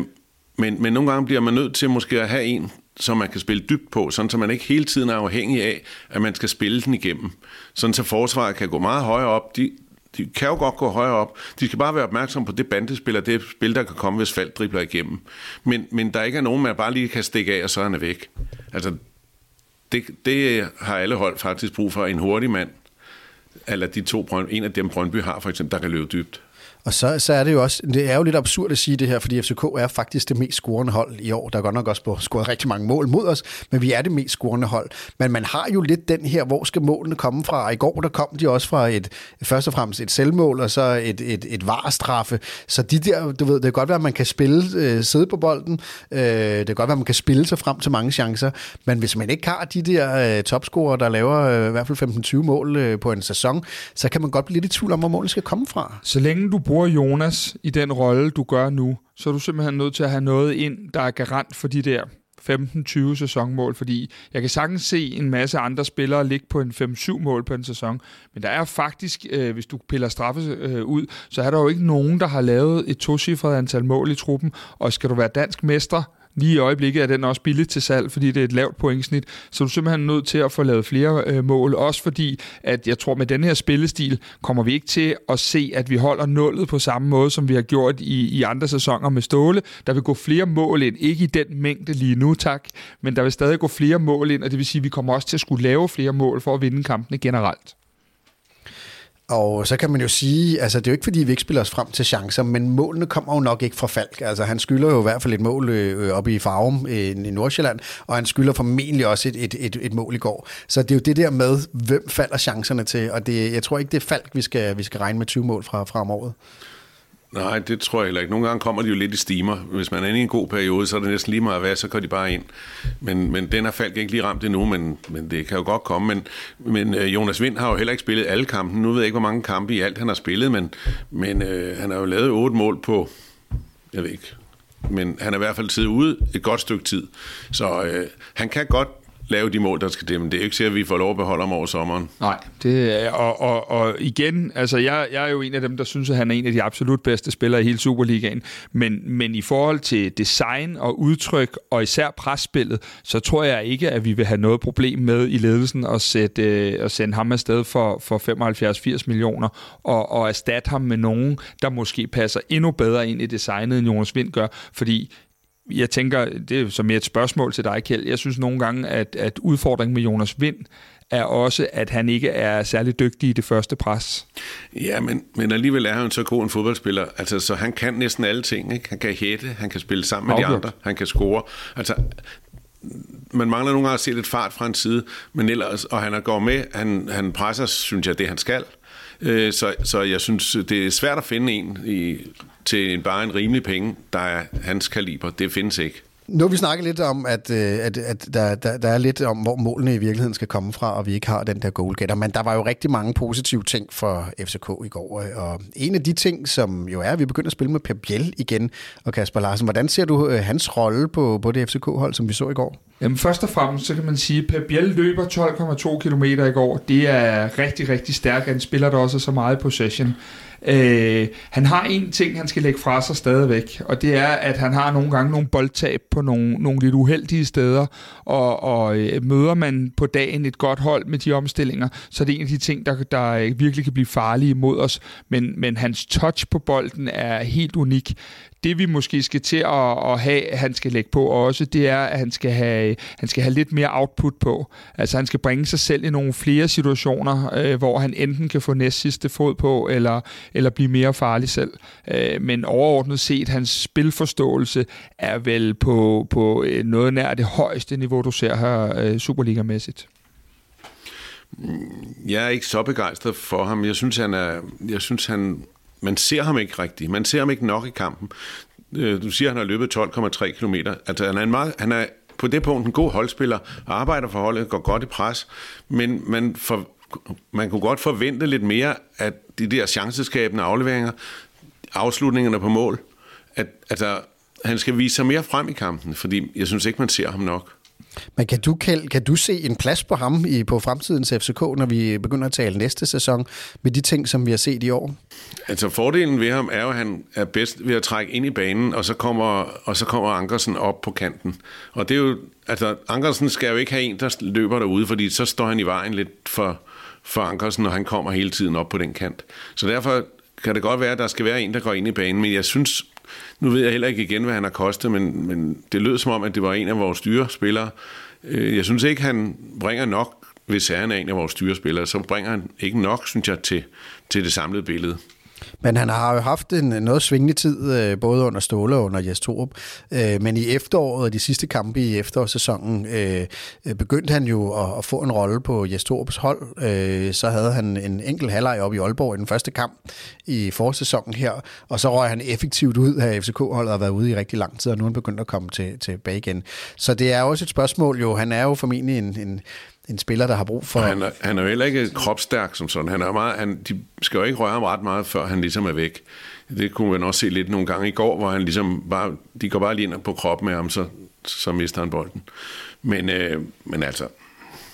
men, men nogle gange bliver man nødt til måske at have en, som man kan spille dybt på, sådan så man ikke hele tiden er afhængig af, at man skal spille den igennem. Sådan så forsvaret kan gå meget højere op. De, de kan jo godt gå højere op. De skal bare være opmærksom på det bandespil, og det spil, der kan komme, hvis fald dribler igennem. Men, men der ikke er nogen, man bare lige kan stikke af, og så er han væk. Altså, det, det har alle hold faktisk brug for. En hurtig mand, eller de to, en af dem Brøndby har for eksempel, der kan løbe dybt. Og så, så er det jo også, det er jo lidt absurd at sige det her, fordi FCK er faktisk det mest scorende hold i år. Der er godt nok også scoret rigtig mange mål mod os, men vi er det mest scorende hold. Men man har jo lidt den her, hvor skal målene komme fra? I går der kom de også fra et, først og fremmest et selvmål, og så et, et, et varstraffe. Så de der, du ved, det kan godt være, at man kan spille, øh, sidde på bolden, øh, det kan godt være, at man kan spille sig frem til mange chancer, men hvis man ikke har de der øh, topscorer, der laver øh, i hvert fald 15-20 mål øh, på en sæson, så kan man godt blive lidt i tvivl om, hvor målene skal komme fra. Så længe du bruger Jonas i den rolle, du gør nu, så er du simpelthen nødt til at have noget ind, der er garant for de der 15-20 sæsonmål, fordi jeg kan sagtens se en masse andre spillere ligge på en 5-7 mål på en sæson, men der er faktisk, øh, hvis du piller straffe øh, ud, så er der jo ikke nogen, der har lavet et tocifret antal mål i truppen, og skal du være dansk mester Lige i øjeblikket er den også billig til salg, fordi det er et lavt pointsnit, så du er simpelthen nødt til at få lavet flere øh, mål, også fordi, at jeg tror, med den her spillestil kommer vi ikke til at se, at vi holder nullet på samme måde, som vi har gjort i, i andre sæsoner med Ståle. Der vil gå flere mål ind, ikke i den mængde lige nu, tak, men der vil stadig gå flere mål ind, og det vil sige, at vi kommer også til at skulle lave flere mål for at vinde kampene generelt. Og så kan man jo sige, altså det er jo ikke fordi, vi ikke spiller os frem til chancer, men målene kommer jo nok ikke fra Falk. Altså han skylder jo i hvert fald et mål øh, øh, oppe i Farum øh, i Nordsjælland, og han skylder formentlig også et, et, et, et mål i går. Så det er jo det der med, hvem falder chancerne til, og det, jeg tror ikke, det er Falk, vi skal, vi skal regne med 20 mål fra, fra om året. Nej, det tror jeg heller ikke. Nogle gange kommer de jo lidt i stimer. Hvis man er inde i en god periode, så er det næsten lige meget hvad, så går de bare ind. Men, men den har Falk ikke lige ramt endnu, men, men det kan jo godt komme. Men, men øh, Jonas Vind har jo heller ikke spillet alle kampen. Nu ved jeg ikke, hvor mange kampe i alt han har spillet, men, men øh, han har jo lavet otte mål på, jeg ved ikke, men han er i hvert fald siddet ude et godt stykke tid. Så øh, han kan godt lave de mål, der skal til. men det er ikke sikkert, at vi får lov at beholde ham over sommeren. Nej, det er, og, og, og igen, altså jeg, jeg er jo en af dem, der synes, at han er en af de absolut bedste spillere i hele Superligaen, men, men i forhold til design og udtryk, og især presspillet, så tror jeg ikke, at vi vil have noget problem med i ledelsen at, sætte, øh, at sende ham afsted for, for 75-80 millioner, og, og erstatte ham med nogen, der måske passer endnu bedre ind i designet, end Jonas Vind gør, fordi jeg tænker, det er som et spørgsmål til dig, Kjeld. Jeg synes nogle gange, at, at udfordringen med Jonas Vind er også, at han ikke er særlig dygtig i det første pres. Ja, men, men alligevel er han så god en fodboldspiller. Altså, så han kan næsten alle ting. Ikke? Han kan hætte, han kan spille sammen med Afgjort. de andre, han kan score. Altså, man mangler nogle gange at se lidt fart fra en side, men ellers, og han går med, han, han presser, synes jeg, det han skal. Øh, så, så jeg synes, det er svært at finde en i, til en, bare en rimelig penge, der er hans kaliber. Det findes ikke. Nu har vi snakket lidt om, at, øh, at, at der, der, der er lidt om, hvor målene i virkeligheden skal komme fra, og vi ikke har den der goalgetter. Men der var jo rigtig mange positive ting for FCK i går. Øh, og en af de ting, som jo er, at vi begynder at spille med Per Biel igen. Og Kasper Larsen, hvordan ser du øh, hans rolle på, på det FCK-hold, som vi så i går? Jamen først og fremmest, så kan man sige, at Per Biel løber 12,2 km i går. Det er rigtig, rigtig stærkt. Han spiller der også så meget possession. Øh, han har en ting, han skal lægge fra sig stadigvæk, og det er, at han har nogle gange nogle boldtab på nogle, nogle lidt uheldige steder, og, og øh, møder man på dagen et godt hold med de omstillinger, så er det en af de ting, der, der øh, virkelig kan blive farlige mod os. Men, men hans touch på bolden er helt unik det vi måske skal til at, at have, han skal lægge på også, det er, at han skal, have, han skal have lidt mere output på. Altså han skal bringe sig selv i nogle flere situationer, øh, hvor han enten kan få næst sidste fod på, eller, eller blive mere farlig selv. Øh, men overordnet set, hans spilforståelse er vel på, på øh, noget nær det højeste niveau, du ser her øh, Superliga-mæssigt. Jeg er ikke så begejstret for ham. Jeg synes, han er, jeg synes, han man ser ham ikke rigtigt. Man ser ham ikke nok i kampen. Øh, du siger, at han har løbet 12,3 km. Altså, han er, en meget, han er på det punkt en god holdspiller, arbejder for holdet, går godt i pres, men man, for, man kunne godt forvente lidt mere, at de der chanceskabende afleveringer, afslutningerne på mål, at altså, han skal vise sig mere frem i kampen, fordi jeg synes ikke, man ser ham nok. Men kan du, kan du se en plads på ham i, på fremtidens FCK, når vi begynder at tale næste sæson, med de ting, som vi har set i år? Altså fordelen ved ham er jo, at han er bedst ved at trække ind i banen, og så kommer, og så kommer Ankersen op på kanten. Og det er jo, altså Ankersen skal jo ikke have en, der løber derude, fordi så står han i vejen lidt for, for Ankersen, og han kommer hele tiden op på den kant. Så derfor kan det godt være, at der skal være en, der går ind i banen, men jeg synes, nu ved jeg heller ikke igen, hvad han har kostet, men, men det lød som om, at det var en af vores dyre spillere. Øh, jeg synes ikke, han bringer nok, hvis han er en af vores styrespillere, så bringer han ikke nok, synes jeg, til, til det samlede billede. Men han har jo haft en noget svingende tid, øh, både under Ståle og under Jes Torup. Øh, men i efteråret og de sidste kampe i efterårssæsonen, øh, begyndte han jo at få en rolle på Jes Torups hold. Så havde han en enkelt halvleg op i Aalborg i den første kamp i forsæsonen her, og så røg han effektivt ud af FCK-holdet og har været ude i rigtig lang tid, og nu er han begyndt at komme til, tilbage igen. Så det er også et spørgsmål jo, han er jo formentlig en, en en spiller, der har brug for... Han er, han er jo heller ikke kropstærk som sådan. Han er meget, han, de skal jo ikke røre ham ret meget, før han ligesom er væk. Det kunne man også se lidt nogle gange i går, hvor han ligesom bare, de går bare lige ind på kroppen med ham, så, så mister han bolden. Men, øh, men altså,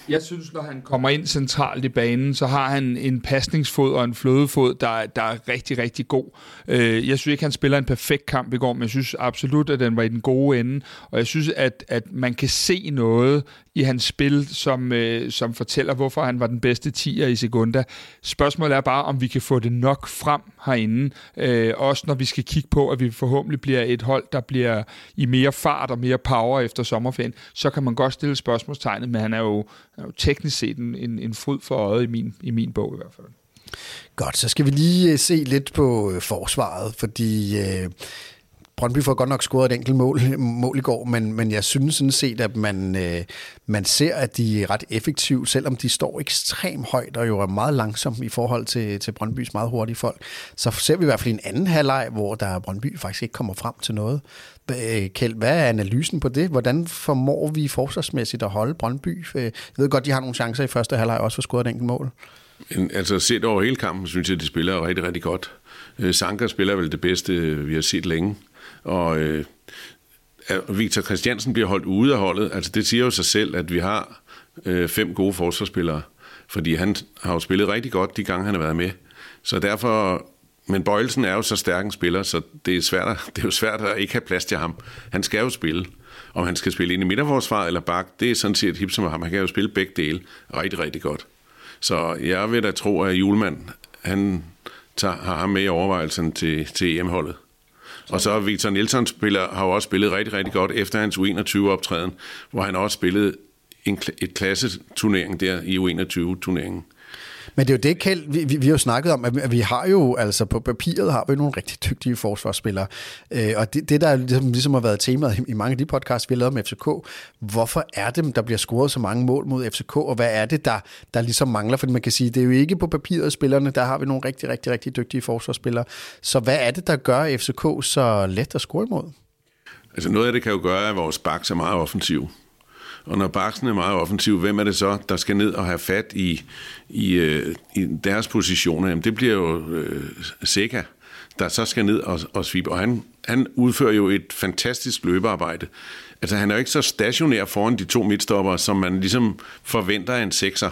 Jeg synes, når han kommer ind centralt i banen, så har han en pasningsfod og en flødefod, der, der er rigtig, rigtig god. Øh, jeg synes ikke, han spiller en perfekt kamp i går, men jeg synes absolut, at den var i den gode ende. Og jeg synes, at, at man kan se noget i hans spil, som, øh, som fortæller, hvorfor han var den bedste tiger i Segunda. Spørgsmålet er bare, om vi kan få det nok frem herinde. Øh, også når vi skal kigge på, at vi forhåbentlig bliver et hold, der bliver i mere fart og mere power efter sommerferien. Så kan man godt stille spørgsmålstegnet, men han er jo, er jo teknisk set en, en, en fryd for øjet i min, i min bog i hvert fald. Godt, så skal vi lige øh, se lidt på øh, forsvaret, fordi øh, Brøndby får godt nok scoret et enkelt mål, mål i går, men, men jeg synes sådan set, at man, øh, man ser, at de er ret effektive, selvom de står ekstremt højt og jo er meget langsomme i forhold til, til Brøndbys meget hurtige folk. Så ser vi i hvert fald en anden halvleg, hvor der Brøndby faktisk ikke kommer frem til noget. Øh, Kjeld, hvad er analysen på det? Hvordan formår vi forsvarsmæssigt at holde Brøndby? Øh, jeg ved godt, de har nogle chancer i første halvleg også for scoret et enkelt mål. Altså set over hele kampen, synes jeg, de spiller rigtig, rigtig godt. Øh, Sanka spiller vel det bedste, vi har set længe. Og øh, Victor Christiansen bliver holdt ude af holdet. Altså det siger jo sig selv, at vi har øh, fem gode forsvarsspillere. Fordi han har jo spillet rigtig godt de gange, han har været med. Så derfor... Men Bøjelsen er jo så stærk en spiller, så det er, svært, det er jo svært at ikke have plads til ham. Han skal jo spille. Om han skal spille ind i midterforsvaret eller bak, det er sådan set hip som ham. Han kan jo spille begge dele rigtig, rigtig godt. Så jeg vil da tro, at Julemand, han tager, har ham med i overvejelsen til, til EM-holdet. Og så Victor Nielsen spiller, har jo også spillet rigtig, rigtig godt efter hans U21-optræden, hvor han også spillede en, et klasseturnering der i U21-turneringen. Men det er jo det, Kjeld, vi, vi, vi har jo snakket om, at vi har jo, altså på papiret har vi nogle rigtig dygtige forsvarsspillere. Øh, og det, det, der ligesom, ligesom har været temaet i mange af de podcasts, vi har lavet med FCK, hvorfor er det, der bliver scoret så mange mål mod FCK, og hvad er det, der, der ligesom mangler? For man kan sige, det er jo ikke på papiret spillerne, der har vi nogle rigtig, rigtig, rigtig dygtige forsvarsspillere. Så hvad er det, der gør FCK så let at score imod? Altså noget af det kan jo gøre, at vores backs er meget offensiv. Og når baksen er meget offensiv, hvem er det så, der skal ned og have fat i, i, øh, i deres positioner? Jamen, det bliver jo øh, Seca, der så skal ned og, og svibe. Og han, han udfører jo et fantastisk løbearbejde. Altså, han er jo ikke så stationær foran de to midtstopper, som man ligesom forventer af en sekser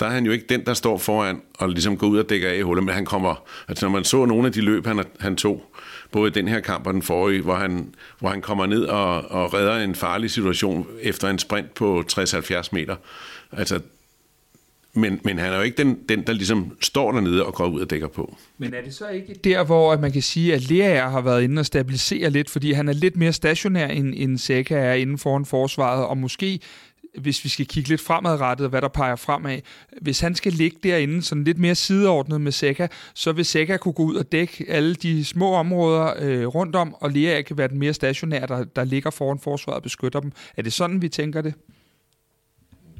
der er han jo ikke den, der står foran og ligesom går ud og dækker af i hullet, men han kommer, altså når man så nogle af de løb, han, han tog, både den her kamp og den forrige, hvor han, hvor han kommer ned og, og redder en farlig situation efter en sprint på 60-70 meter. Altså, men, men han er jo ikke den, den, der ligesom står dernede og går ud og dækker på. Men er det så ikke der, hvor man kan sige, at Lea har været inde og stabilisere lidt, fordi han er lidt mere stationær, end, end Seca er inden foran forsvaret, og måske hvis vi skal kigge lidt fremadrettet, hvad der peger fremad, hvis han skal ligge derinde sådan lidt mere sideordnet med Seca, så vil Seca kunne gå ud og dække alle de små områder øh, rundt om, og Lea kan være den mere stationær, der, der ligger foran forsvaret og beskytter dem. Er det sådan, vi tænker det?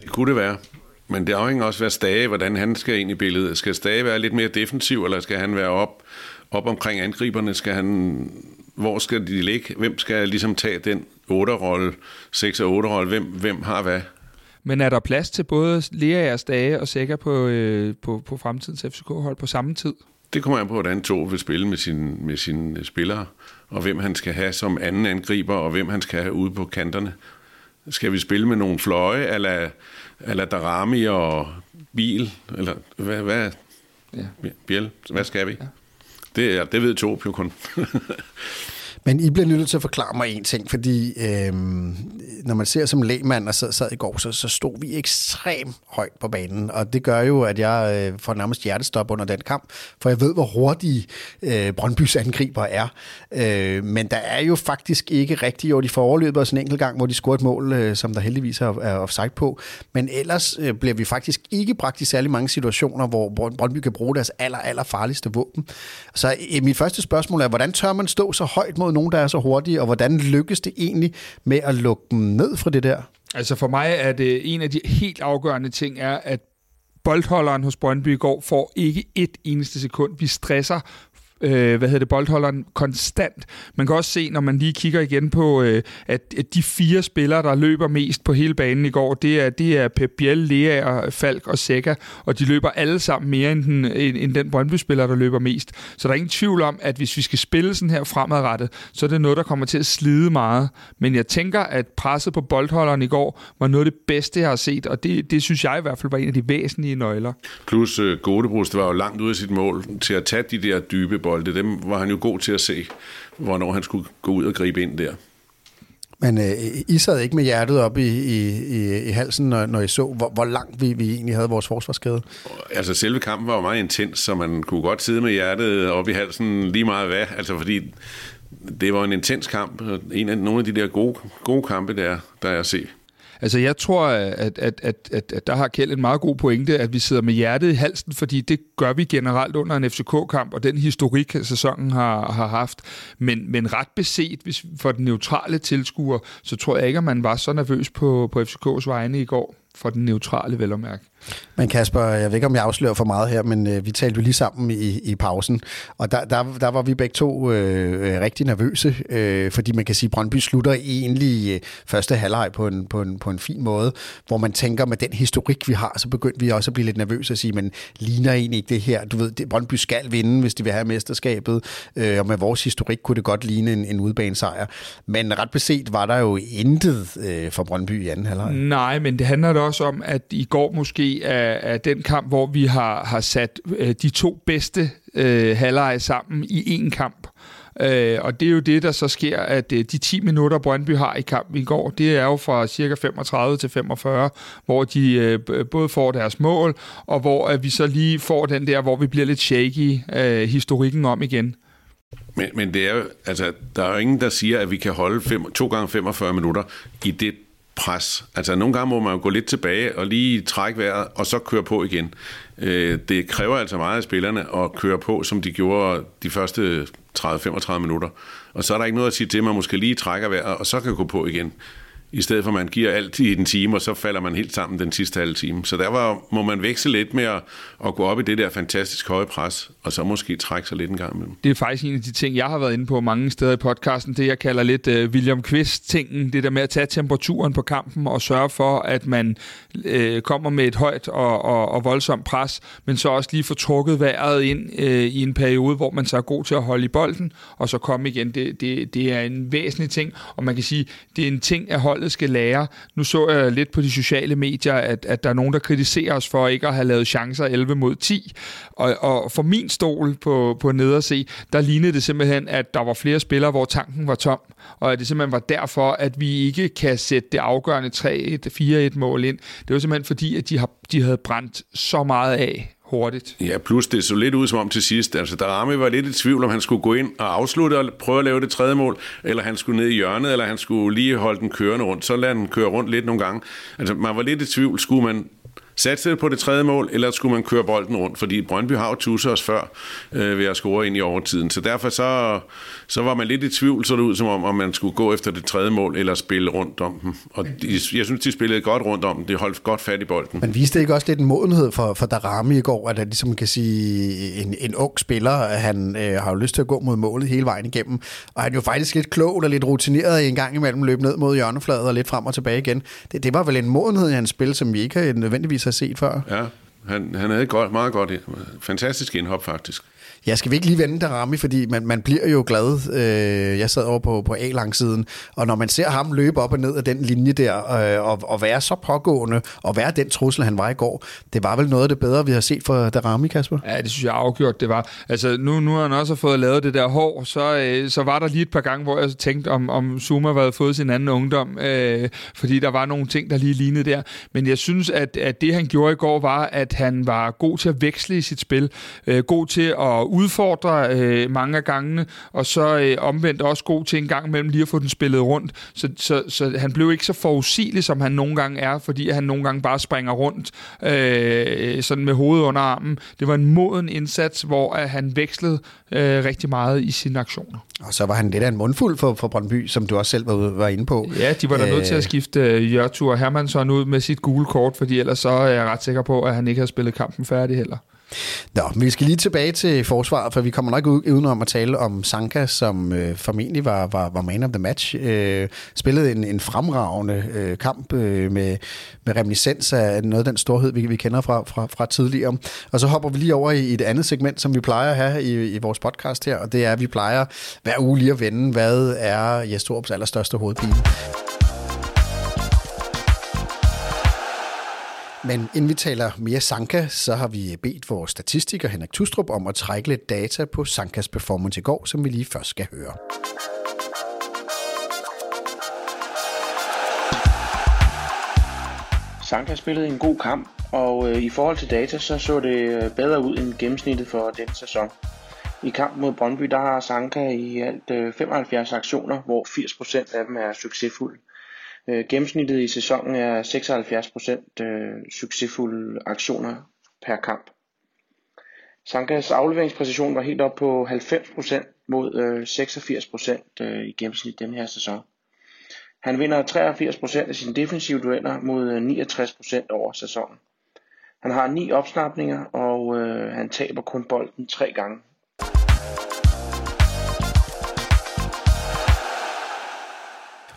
Det kunne det være. Men det afhænger også hvad Stage, hvordan han skal ind i billedet. Skal Stage være lidt mere defensiv, eller skal han være op, op omkring angriberne? Skal han, hvor skal de ligge? Hvem skal ligesom tage den 8-rolle, 6 og 8-rolle? Hvem, hvem har hvad? Men er der plads til både Lea Stage og Sækker på, øh, på, på fremtidens FCK-hold på samme tid? Det kommer an på, hvordan to vil spille med, sin, med sine spillere, og hvem han skal have som anden angriber, og hvem han skal have ude på kanterne. Skal vi spille med nogle fløje, eller, eller Darami og Bil, eller hvad, hvad ja. Biel, hvad skal vi? Ja. Det, det ved to jo kun. Men I bliver nødt til at forklare mig en ting, fordi øh, når man ser som lægmand og sad, sad i går, så, så stod vi ekstremt højt på banen, og det gør jo, at jeg øh, får nærmest hjertestop under den kamp, for jeg ved, hvor hurtige øh, Brøndbys angriber er. Øh, men der er jo faktisk ikke rigtig, jo de får os en enkelt gang, hvor de scorer et mål, øh, som der heldigvis er, er offside på, men ellers øh, bliver vi faktisk ikke bragt i særlig mange situationer, hvor Brøndby kan bruge deres aller, aller farligste våben. Så øh, mit første spørgsmål er, hvordan tør man stå så højt mod nogen, der er så hurtige, og hvordan lykkes det egentlig med at lukke dem ned fra det der? Altså for mig er det en af de helt afgørende ting, er, at boldholderen hos Brøndby i går får ikke et eneste sekund. Vi stresser øh, hvad hedder det, boldholderen konstant. Man kan også se, når man lige kigger igen på, øh, at, at de fire spillere, der løber mest på hele banen i går, det er, det er Pep Biel, Lea, Falk og Seca, og de løber alle sammen mere end den, end, end den Brøndby-spiller, der løber mest. Så der er ingen tvivl om, at hvis vi skal spille sådan her fremadrettet, så er det noget, der kommer til at slide meget. Men jeg tænker, at presset på boldholderen i går var noget af det bedste, jeg har set, og det, det synes jeg i hvert fald var en af de væsentlige nøgler. Plus uh, Godebrus, det var jo langt ude af sit mål til at tage de der dybe bolde. Dem var han jo god til at se, hvornår han skulle gå ud og gribe ind der. Men øh, I sad ikke med hjertet op i, i, i, i halsen, når, når I så, hvor, hvor langt vi, vi egentlig havde vores forsvarskade? Altså selve kampen var jo meget intens, så man kunne godt sidde med hjertet op i halsen lige meget hvad. Altså fordi det var en intens kamp. En af nogle af de der gode, gode kampe, der, der er at se. Altså, jeg tror, at, at, at, at, at der har Kjeld en meget god pointe, at vi sidder med hjertet i halsen, fordi det gør vi generelt under en FCK-kamp, og den historik, sæsonen har, har haft. Men, men ret beset, hvis for den neutrale tilskuer, så tror jeg ikke, at man var så nervøs på, på FCK's vegne i går, for den neutrale vel. Men Kasper, jeg ved ikke, om jeg afslører for meget her, men øh, vi talte jo lige sammen i, i pausen, og der, der, der var vi begge to øh, øh rigtig nervøse, øh, fordi man kan sige, at Brøndby slutter egentlig øh, første halvleg på en, på, en, på en fin måde, hvor man tænker, med den historik, vi har, så begyndte vi også at blive lidt nervøse og sige, men ligner egentlig ikke det her? Du ved, det, Brøndby skal vinde, hvis de vil have mesterskabet, øh, og med vores historik kunne det godt ligne en, en udbanesejr. Men ret beset var der jo intet øh, for Brøndby i anden halvleg. Nej, men det handler da også om, at i går måske af, af den kamp, hvor vi har, har sat øh, de to bedste øh, halvleje sammen i én kamp. Øh, og det er jo det, der så sker, at øh, de 10 minutter, Brøndby har i kampen i går, det er jo fra cirka 35 til 45, hvor de øh, både får deres mål, og hvor at vi så lige får den der, hvor vi bliver lidt shaky øh, historikken om igen. Men, men det er jo, altså, der er jo ingen, der siger, at vi kan holde fem, to gange 45 minutter i det pres. Altså nogle gange må man jo gå lidt tilbage og lige trække vejret, og så køre på igen. Øh, det kræver altså meget af spillerne at køre på, som de gjorde de første 30-35 minutter. Og så er der ikke noget at sige til, at man måske lige trækker vejret, og så kan gå på igen i stedet for at man giver alt i den time, og så falder man helt sammen den sidste halve time. Så der var, må man veksle lidt med at, at gå op i det der fantastisk høje pres, og så måske trække sig lidt en gang imellem. Det er faktisk en af de ting, jeg har været inde på mange steder i podcasten, det jeg kalder lidt uh, William Quist-tingen, det der med at tage temperaturen på kampen og sørge for, at man uh, kommer med et højt og, og, og voldsomt pres, men så også lige få trukket vejret ind uh, i en periode, hvor man så er god til at holde i bolden, og så komme igen. Det, det, det er en væsentlig ting, og man kan sige, det er en ting at holde holdet skal lære. Nu så jeg lidt på de sociale medier, at, at der er nogen, der kritiserer os for ikke at have lavet chancer 11 mod 10. Og, og for min stol på, på nederse, der lignede det simpelthen, at der var flere spillere, hvor tanken var tom. Og at det simpelthen var derfor, at vi ikke kan sætte det afgørende 3-1, 4-1 mål ind. Det var simpelthen fordi, at de, har, de havde brændt så meget af hurtigt. Ja, plus det så lidt ud som om til sidst. Altså, Darami var lidt i tvivl, om han skulle gå ind og afslutte og prøve at lave det tredje mål, eller han skulle ned i hjørnet, eller han skulle lige holde den kørende rundt. Så lader den køre rundt lidt nogle gange. Altså, man var lidt i tvivl. Skulle man satse på det tredje mål, eller skulle man køre bolden rundt? Fordi Brøndby har jo tusset os før øh, ved at score ind i overtiden. Så derfor så, så var man lidt i tvivl, så det ud som om, om man skulle gå efter det tredje mål, eller spille rundt om dem. Og de, jeg synes, de spillede godt rundt om dem. De holdt godt fat i bolden. Men viste det ikke også lidt en modenhed for, for Darami i går, at han ligesom kan sige, en, en ung spiller, han øh, har jo lyst til at gå mod målet hele vejen igennem. Og han er jo faktisk lidt klog og lidt rutineret en gang imellem løb ned mod hjørnefladet og lidt frem og tilbage igen. Det, det var vel en modenhed i hans spil, som vi ikke nødvendigvis har set før. Ja, han, han havde et godt, meget godt, fantastisk indhop faktisk. Ja, skal vi ikke lige vende Rami, fordi man, man bliver jo glad. Øh, jeg sad over på, på A-langsiden, og når man ser ham løbe op og ned af den linje der, øh, og, og være så pågående, og være den trussel, han var i går, det var vel noget af det bedre, vi har set fra Darami, Kasper? Ja, det synes jeg afgjort, det var. Altså, nu, nu har han også fået lavet det der hår, så, øh, så var der lige et par gange, hvor jeg tænkte, om, om Zuma havde fået sin anden ungdom, øh, fordi der var nogle ting, der lige lignede der. Men jeg synes, at, at det, han gjorde i går, var, at han var god til at veksle i sit spil, øh, god til at udfordre øh, mange af gangene, og så øh, omvendt også god til en gang imellem lige at få den spillet rundt. Så, så, så han blev ikke så forudsigelig, som han nogle gange er, fordi han nogle gange bare springer rundt øh, sådan med hovedet under armen. Det var en moden indsats, hvor at han vekslede øh, rigtig meget i sine aktioner. Og så var han lidt af en mundfuld for, for Brøndby, som du også selv var, var inde på. Ja, de var da nødt til at øh. skifte øh, Jørtur Hermansson ud med sit gule kort, fordi ellers så er jeg ret sikker på, at han ikke har spillet kampen færdig heller. Nå, men vi skal lige tilbage til forsvaret, for vi kommer nok udenom at tale om Sanka, som øh, formentlig var, var, var man of the match. Øh, spillede en, en fremragende øh, kamp øh, med, med reminiscens af noget af den storhed, vi, vi kender fra, fra, fra tidligere. Og så hopper vi lige over i, i et andet segment, som vi plejer at have i, i vores podcast her, og det er, at vi plejer hver uge lige at vende, hvad er Jes Torups allerstørste hovedpine. Men inden vi taler mere Sanka, så har vi bedt vores statistiker Henrik Tustrup om at trække lidt data på Sankas performance i går, som vi lige først skal høre. Sanka spillede en god kamp, og øh, i forhold til data, så så det øh, bedre ud end gennemsnittet for den sæson. I kampen mod Brøndby, der har Sanka i alt øh, 75 aktioner, hvor 80% af dem er succesfulde. Øh, gennemsnittet i sæsonen er 76% øh, succesfulde aktioner per kamp. Sankas afleveringspræcision var helt op på 90% mod øh, 86% øh, i gennemsnit den her sæson. Han vinder 83% af sine defensive dueller mod øh, 69% over sæsonen. Han har ni opsnapninger, og øh, han taber kun bolden tre gange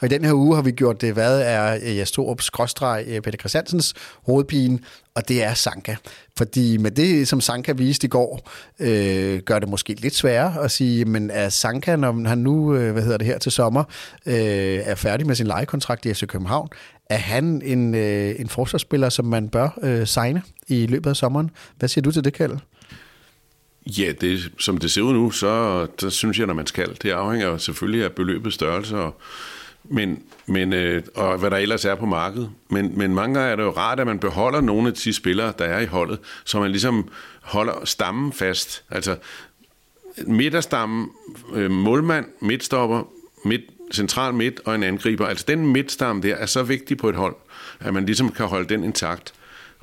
Og i den her uge har vi gjort det, hvad er øh, Jes Torup skråstreg øh, Peter Christiansens hovedpine, og det er Sanka. Fordi med det, som Sanka viste i går, øh, gør det måske lidt sværere at sige, men er Sanka, når han nu, øh, hvad hedder det her til sommer, øh, er færdig med sin lejekontrakt i FC København, er han en, øh, en forsvarsspiller, som man bør øh, signe i løbet af sommeren? Hvad siger du til det, Kjeld? Ja, det, som det ser ud nu, så, så synes jeg, at man skal. Det afhænger selvfølgelig af beløbets størrelse og men, men, øh, og hvad der ellers er på markedet. Men, men mange gange er det jo rart, at man beholder nogle af de spillere, der er i holdet, så man ligesom holder stammen fast. Altså midterstammen, øh, målmand, midtstopper, midt, central midt og en angriber. Altså den midtstamme der er så vigtig på et hold, at man ligesom kan holde den intakt.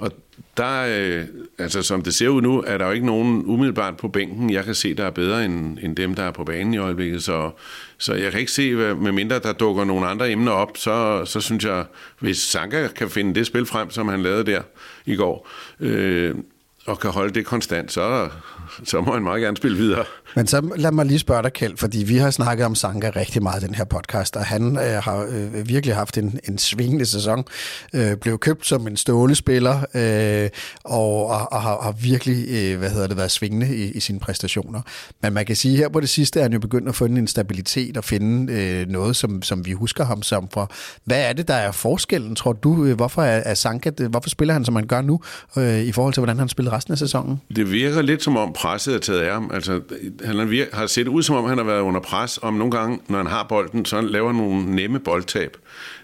Og der, øh, altså som det ser ud nu, er der jo ikke nogen umiddelbart på bænken, jeg kan se, der er bedre end, end dem, der er på banen i øjeblikket. Så, så jeg kan ikke se, med mindre der dukker nogle andre emner op, så, så synes jeg, hvis Sanka kan finde det spil frem, som han lavede der i går, øh, og kan holde det konstant, så, så må han meget gerne spille videre. Men så lad mig lige spørge dig, Kjeld, fordi vi har snakket om Sanka rigtig meget i den her podcast, og han øh, har øh, virkelig haft en, en svingende sæson. Øh, blev købt som en stålespiller, øh, og, og, og har, har virkelig øh, hvad hedder det, været svingende i, i sine præstationer. Men man kan sige, her på det sidste er han jo begyndt at finde en stabilitet og finde øh, noget, som, som vi husker ham som for. Hvad er det, der er forskellen, tror du? Øh, hvorfor er, er Sanka, hvorfor spiller han, som han gør nu, øh, i forhold til, hvordan han spillede resten af sæsonen? Det virker lidt som om presset er taget af ham. Altså, han har set ud som om, han har været under pres, om nogle gange, når han har bolden, så han laver nogle nemme boldtab.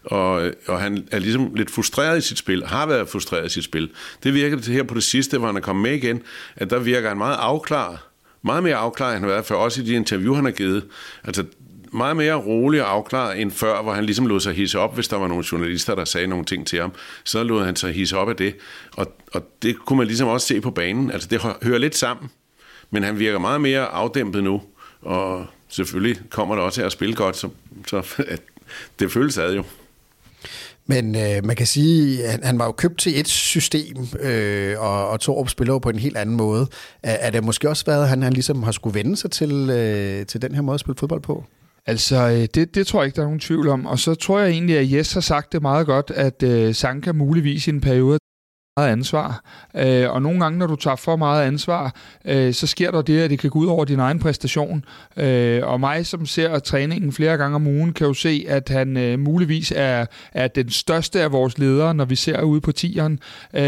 Og, øh, og han er ligesom lidt frustreret i sit spil, har været frustreret i sit spil. Det virker det her på det sidste, hvor han er kommet med igen, at der virker han meget afklaret, meget mere afklaret, end han har været for os i de interview, han har givet. Altså, meget mere rolig og afklaret end før, hvor han ligesom lod sig hisse op, hvis der var nogle journalister, der sagde nogle ting til ham. Så lod han sig hisse op af det. Og, og det kunne man ligesom også se på banen. Altså det hører lidt sammen. Men han virker meget mere afdæmpet nu, og selvfølgelig kommer der også her at spille godt, så, så det føles ad jo. Men øh, man kan sige, at han var jo købt til et system, øh, og, og Torup spiller jo på en helt anden måde. Er, er det måske også været, at han, han ligesom har skulle vende sig til, øh, til den her måde at spille fodbold på? Altså, øh, det, det tror jeg ikke, der er nogen tvivl om. Og så tror jeg egentlig, at Jes har sagt det meget godt, at øh, Sanka muligvis i en periode meget ansvar. Øh, og nogle gange, når du tager for meget ansvar, øh, så sker der det, at det kan gå ud over din egen præstation. Øh, og mig, som ser træningen flere gange om ugen, kan jo se, at han øh, muligvis er, er den største af vores ledere, når vi ser ude på tieren. Øh,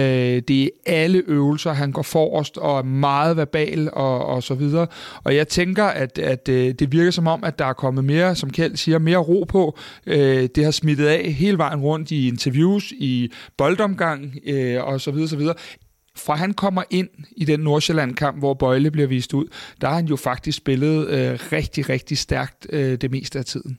det er alle øvelser, han går forrest og er meget verbal og, og så videre. Og jeg tænker, at, at øh, det virker som om, at der er kommet mere, som Kjeld siger, mere ro på. Øh, det har smittet af hele vejen rundt i interviews, i boldomgang øh, og så videre, så videre. Fra han kommer ind i den Nordsjælland-kamp, hvor Bøjle bliver vist ud, der har han jo faktisk spillet øh, rigtig, rigtig stærkt øh, det meste af tiden.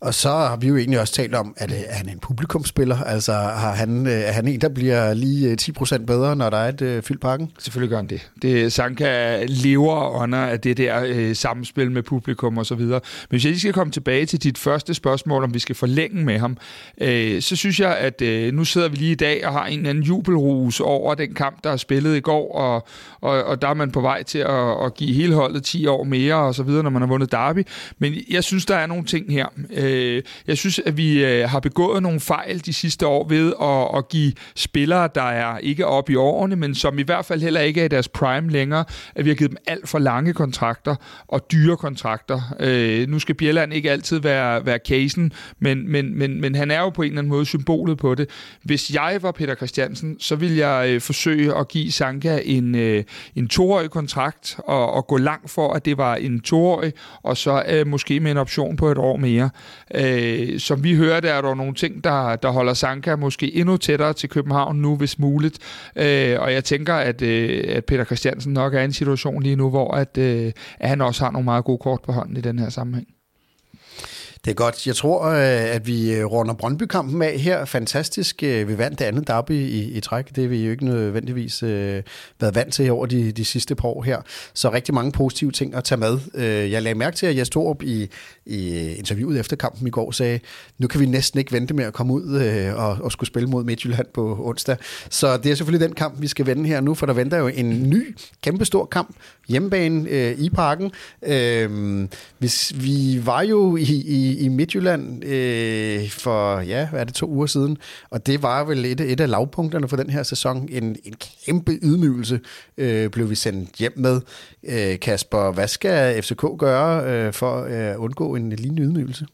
Og så har vi jo egentlig også talt om, at øh, er han en publikumspiller? Altså har han, øh, er han en, der bliver lige øh, 10% bedre, når der er et fyldt parken? Selvfølgelig gør han det. det Sanka lever under af det der øh, samspil med publikum og så videre. Men hvis jeg lige skal komme tilbage til dit første spørgsmål, om vi skal forlænge med ham, øh, så synes jeg, at øh, nu sidder vi lige i dag og har en eller anden jubelrus over den kamp, der er spillet i går, og, og, og der er man på vej til at, at give hele holdet 10 år mere og så videre, når man har vundet Derby. Men jeg synes, der er nogle ting her. Øh, jeg synes, at vi øh, har begået nogle fejl de sidste år ved at, at give spillere, der er ikke oppe i årene, men som i hvert fald heller ikke er i deres prime længere, at vi har givet dem alt for lange kontrakter og dyre kontrakter. Øh, nu skal Bjelland ikke altid være, være casen, men, men, men, men han er jo på en eller anden måde symbolet på det. Hvis jeg var Peter Christiansen, så ville jeg øh, forsøge at give Sanka en, øh, en toårig kontrakt og, og gå langt for, at det var en toårig, og så øh, måske med en option på et år mere. Øh, som vi hørte, er der nogle ting, der, der holder Sanka måske endnu tættere til København nu, hvis muligt. Øh, og jeg tænker, at, øh, at Peter Christiansen nok er i en situation lige nu, hvor at, øh, at han også har nogle meget gode kort på hånden i den her sammenhæng. Det er godt. Jeg tror, øh, at vi øh, runder Brøndby-kampen af her. Fantastisk. Øh, vi vandt det andet derby i, i træk. Det har vi jo ikke nødvendigvis øh, været vant til over de, de sidste par år her. Så rigtig mange positive ting at tage med. Jeg lagde mærke til, at jeg stod op i, i interviewet efter kampen i går sagde, nu kan vi næsten ikke vente med at komme ud øh, og, og skulle spille mod Midtjylland på onsdag. Så det er selvfølgelig den kamp, vi skal vende her nu, for der venter jo en ny, kæmpestor kamp hjemmebane øh, i parken. Øh, hvis, vi var jo i, i, i Midtjylland øh, for, ja, hvad er det, to uger siden, og det var vel et, et af lavpunkterne for den her sæson. En, en kæmpe ydmygelse øh, blev vi sendt hjem med. Øh, Kasper, hvad skal FCK gøre øh, for øh, at øh, undgå en lignende ydmygelse?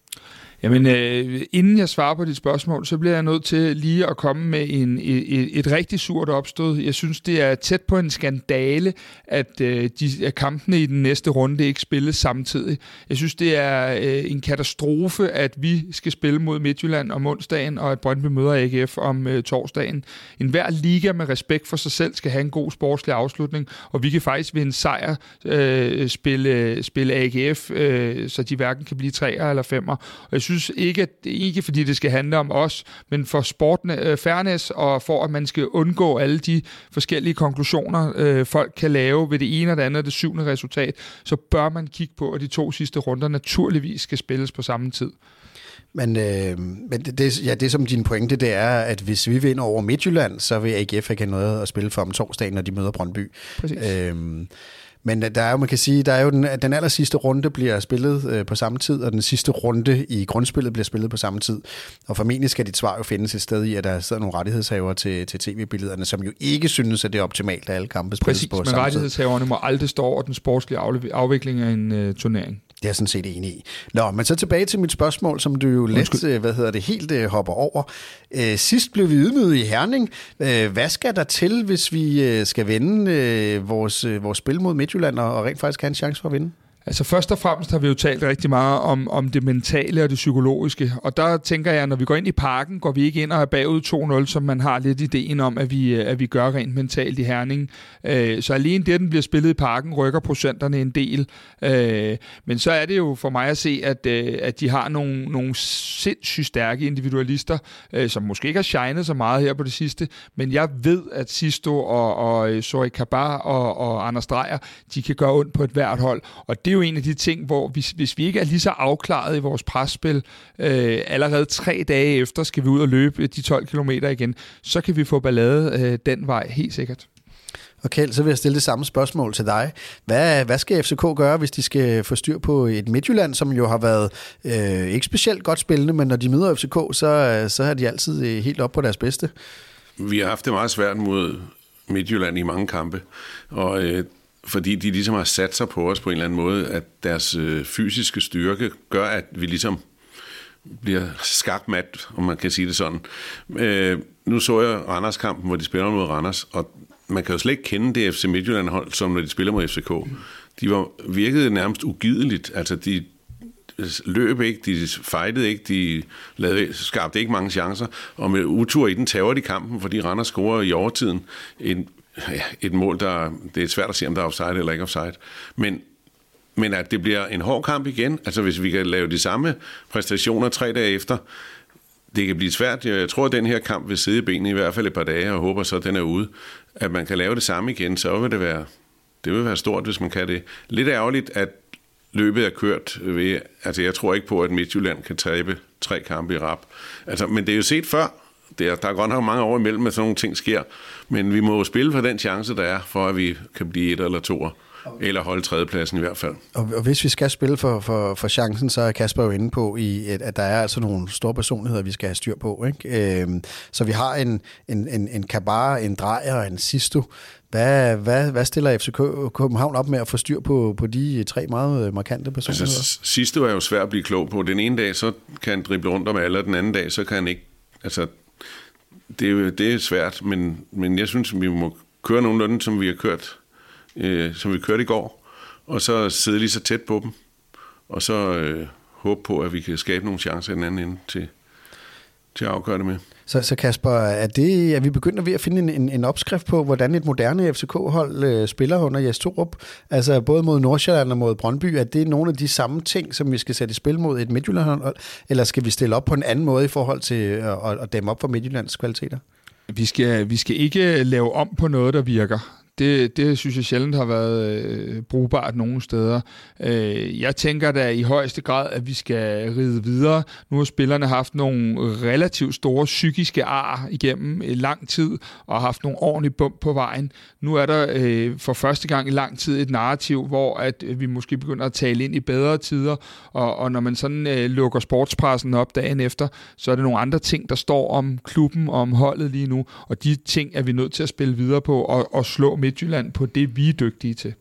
Jamen, øh, inden jeg svarer på dit spørgsmål, så bliver jeg nødt til lige at komme med en, et, et rigtig surt opstød. Jeg synes, det er tæt på en skandale, at, øh, de, at kampene i den næste runde ikke spilles samtidig. Jeg synes, det er øh, en katastrofe, at vi skal spille mod Midtjylland om onsdagen, og at Brøndby møder AGF om øh, torsdagen. En hver liga med respekt for sig selv skal have en god sportslig afslutning, og vi kan faktisk ved en sejr øh, spille, spille AGF, øh, så de hverken kan blive treer eller femmer. Og jeg synes ikke, at, ikke fordi det skal handle om os, men for sporten øh, fairness, og for at man skal undgå alle de forskellige konklusioner, øh, folk kan lave ved det ene og det andet og det syvende resultat, så bør man kigge på, at de to sidste runder naturligvis skal spilles på samme tid. Men, øh, men det, det, ja, det som din pointe, det er, at hvis vi vinder over Midtjylland, så vil AGF ikke have noget at spille for om torsdagen, når de møder Brøndby. Præcis. Øh, men der er jo, man kan sige, der er jo den, den aller sidste runde bliver spillet øh, på samme tid, og den sidste runde i grundspillet bliver spillet på samme tid. Og formentlig skal dit svar jo findes et sted i, at der sidder nogle rettighedshaver til, til tv-billederne, som jo ikke synes, at det er optimalt, at alle kampe spilles Præcis, på samme tid. men rettighedshaverne må aldrig stå over den sportslige afvikling af en uh, turnering. Det er jeg sådan set enig i. Nå, men så tilbage til mit spørgsmål, som du jo let, øh, hvad hedder det, helt uh, hopper over. Uh, sidst blev vi ydmyget i Herning. Uh, hvad skal der til, hvis vi uh, skal vende uh, vores, uh, vores spil mod Midtjylland og, og rent faktisk have en chance for at vinde? Altså først og fremmest har vi jo talt rigtig meget om, om det mentale og det psykologiske, og der tænker jeg, når vi går ind i parken, går vi ikke ind og er bagud 2-0, som man har lidt ideen om, at vi, at vi gør rent mentalt i Herning. Øh, så alene det, at den bliver spillet i parken, rykker procenterne en del. Øh, men så er det jo for mig at se, at, øh, at de har nogle, nogle sindssygt stærke individualister, øh, som måske ikke har shined så meget her på det sidste, men jeg ved, at Sisto og, og Sori Kabar og, og Anders Dreyer, de kan gøre ondt på et hvert hold, og det er jo en af de ting, hvor hvis, hvis vi ikke er lige så afklaret i vores presspil, øh, allerede tre dage efter skal vi ud og løbe de 12 km igen, så kan vi få ballade øh, den vej, helt sikkert. Okay, så vil jeg stille det samme spørgsmål til dig. Hvad, hvad skal FCK gøre, hvis de skal få styr på et Midtjylland, som jo har været øh, ikke specielt godt spillende, men når de møder FCK, så, så er de altid øh, helt op på deres bedste? Vi har haft det meget svært mod Midtjylland i mange kampe, og øh, fordi de ligesom har sat sig på os på en eller anden måde, at deres øh, fysiske styrke gør, at vi ligesom bliver skakmat, om man kan sige det sådan. Øh, nu så jeg Randers-kampen, hvor de spiller mod Randers, og man kan jo slet ikke kende det FC Midtjylland-hold, som når de spiller mod FCK. De var virkede nærmest ugideligt. Altså, de øh, løb ikke, de fejtede ikke, de lavede, skabte ikke mange chancer, og med utur i den tager de kampen, fordi Randers scorer i overtiden en ja, et mål, der det er svært at se, om der er offside eller ikke offside. Men men at det bliver en hård kamp igen, altså hvis vi kan lave de samme præstationer tre dage efter, det kan blive svært. Jeg tror, at den her kamp vil sidde i benene i hvert fald et par dage, og håber så, at den er ude. At man kan lave det samme igen, så vil det være, det vil være stort, hvis man kan det. Lidt ærgerligt, at løbet er kørt ved, altså jeg tror ikke på, at Midtjylland kan tabe tre kampe i rap. Altså, men det er jo set før. Det er, der er godt nok mange år imellem, at sådan nogle ting sker. Men vi må jo spille for den chance, der er, for at vi kan blive et eller to eller holde tredjepladsen i hvert fald. Og, og hvis vi skal spille for, for, for chancen, så er Kasper jo inde på, i, at, at der er altså nogle store personligheder, vi skal have styr på. Ikke? Øhm, så vi har en, en, en, en Kabar, en Drejer og en Sisto. Hvad, hvad, hvad stiller FC København op med at få styr på, på de tre meget markante personligheder? Altså, Sisto er jo svært at blive klog på. Den ene dag, så kan han drible rundt om alle, og den anden dag, så kan han ikke... Altså, det, det er svært, men, men jeg synes, vi må køre nogenlunde, som vi har kørt øh, som vi kørte i går, og så sidde lige så tæt på dem, og så øh, håbe på, at vi kan skabe nogle chancer i den anden ende til, til at afgøre det med. Så, så Kasper, er, det, er vi begyndt ved at finde en, en, en opskrift på, hvordan et moderne FCK-hold øh, spiller under Jes Torup? Altså både mod Nordsjælland og mod Brøndby, er det nogle af de samme ting, som vi skal sætte i spil mod et Midtjylland-hold, eller skal vi stille op på en anden måde i forhold til øh, at, at dæmme op for Midtjyllands kvaliteter? Vi skal, vi skal ikke lave om på noget, der virker det, det synes jeg sjældent har været øh, brugbart nogen steder. Øh, jeg tænker da i højeste grad, at vi skal ride videre. Nu har spillerne haft nogle relativt store psykiske ar igennem øh, lang tid, og har haft nogle ordentlige bump på vejen. Nu er der øh, for første gang i lang tid et narrativ, hvor at øh, vi måske begynder at tale ind i bedre tider, og, og når man sådan øh, lukker sportspressen op dagen efter, så er det nogle andre ting, der står om klubben og om holdet lige nu, og de ting er vi nødt til at spille videre på og, og slå Midtjylland på det, vi er dygtige til.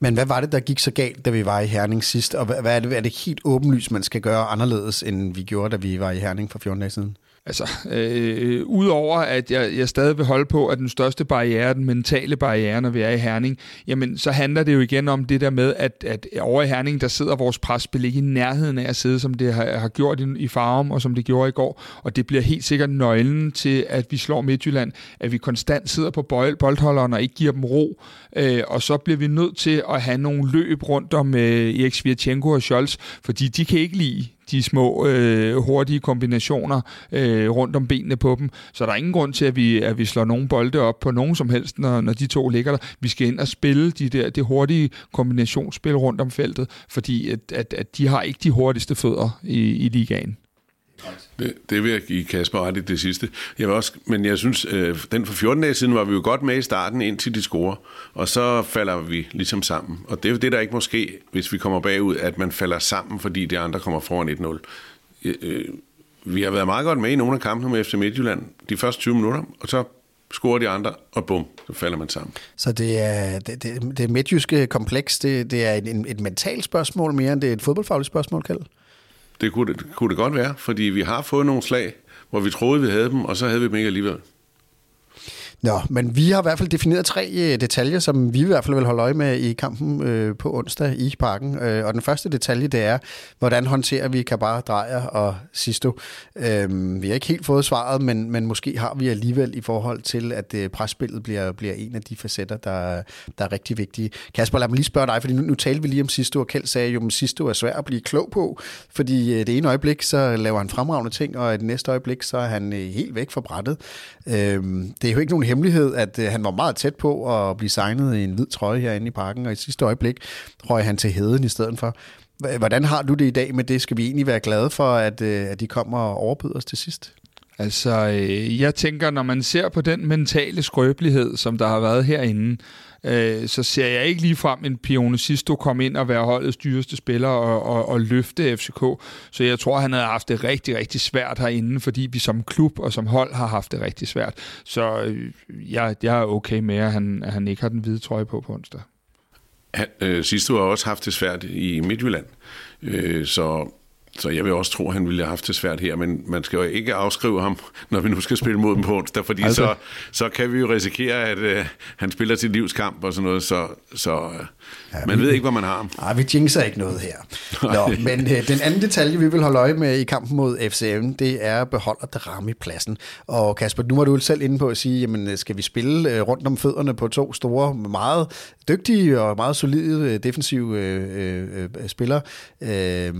Men hvad var det, der gik så galt, da vi var i Herning sidst? Og hvad er det, er det helt åbenlyst, man skal gøre anderledes, end vi gjorde, da vi var i Herning for 14 dage siden? Altså, øh, udover at jeg, jeg stadig vil holde på, at den største barriere, den mentale barriere, når vi er i Herning, jamen så handler det jo igen om det der med, at, at over i Herning, der sidder vores presspil ikke i nærheden af at sidde, som det har, har gjort i, i Farum, og som det gjorde i går. Og det bliver helt sikkert nøglen til, at vi slår Midtjylland, at vi konstant sidder på bold, boldholderen og ikke giver dem ro. Øh, og så bliver vi nødt til at have nogle løb rundt om øh, Erik Svirtjenko og Scholz, fordi de kan ikke lide de små øh, hurtige kombinationer øh, rundt om benene på dem. Så der er ingen grund til, at vi, at vi slår nogen bolde op på nogen som helst, når, når de to ligger der. Vi skal ind og spille de der, det hurtige kombinationsspil rundt om feltet, fordi at, at, at de har ikke de hurtigste fødder i, i ligaen. Det, det vil jeg give Kasper ret i det sidste. Jeg vil også, men jeg synes, øh, den for 14 dage siden var vi jo godt med i starten, indtil de scorer. Og så falder vi ligesom sammen. Og det er jo det, der ikke måske, hvis vi kommer bagud, at man falder sammen, fordi de andre kommer foran 1-0. Øh, øh, vi har været meget godt med i nogle af kampene med FC Midtjylland de første 20 minutter, og så scorer de andre, og bum, så falder man sammen. Så det er det, det, det midtjyske kompleks, det, det er et, et mentalt spørgsmål mere, end det er et fodboldfagligt spørgsmål, Kjeld? Det kunne, det kunne det godt være, fordi vi har fået nogle slag, hvor vi troede, vi havde dem, og så havde vi dem ikke alligevel. Nå, men vi har i hvert fald defineret tre øh, detaljer, som vi i hvert fald vil holde øje med i kampen øh, på onsdag i parken. Øh, og den første detalje, det er, hvordan håndterer vi Kabar, Drejer og Sisto. Øh, vi har ikke helt fået svaret, men, men måske har vi alligevel i forhold til, at øh, presspillet bliver, bliver en af de facetter, der, der er rigtig vigtige. Kasper, lad mig lige spørge dig, fordi nu, nu talte vi lige om Sisto, og Kjeld sagde jo, at Sisto er svær at blive klog på, fordi øh, det ene øjeblik, så laver han fremragende ting, og i det næste øjeblik, så er han øh, helt væk fra brættet. Øh, det er jo ikke nogen hemmelighed, at øh, han var meget tæt på at blive signet i en hvid trøje herinde i parken, og i sidste øjeblik røg han til heden i stedet for. Hvordan har du det i dag med det? Skal vi egentlig være glade for, at, øh, at de kommer og overbyder os til sidst? Altså, øh, jeg tænker, når man ser på den mentale skrøbelighed, som der har været herinde, øh, så ser jeg ikke lige frem en Pione Sisto komme ind og være holdets dyreste spiller og, og, og løfte FCK. Så jeg tror, han havde haft det rigtig, rigtig svært herinde, fordi vi som klub og som hold har haft det rigtig svært. Så øh, jeg, jeg er okay med, at han, at han ikke har den hvide trøje på på onsdag. Han, øh, Sisto har også haft det svært i Midtjylland. Øh, så så jeg vil også tro, at han ville have haft det svært her, men man skal jo ikke afskrive ham, når vi nu skal spille mod dem på onsdag, fordi altså. så, så kan vi jo risikere, at øh, han spiller sit livskamp og sådan noget, så, så øh, ja, man vi, ved ikke, hvor man har ham. Nej, vi jinxer ikke noget her. Nå, men øh, den anden detalje, vi vil holde øje med i kampen mod FCM, det er beholder Darami pladsen. Og Kasper, nu var du selv inde på at sige, jamen, skal vi spille øh, rundt om fødderne på to store, meget dygtige og meget solide øh, defensive øh, øh, spillere, øh,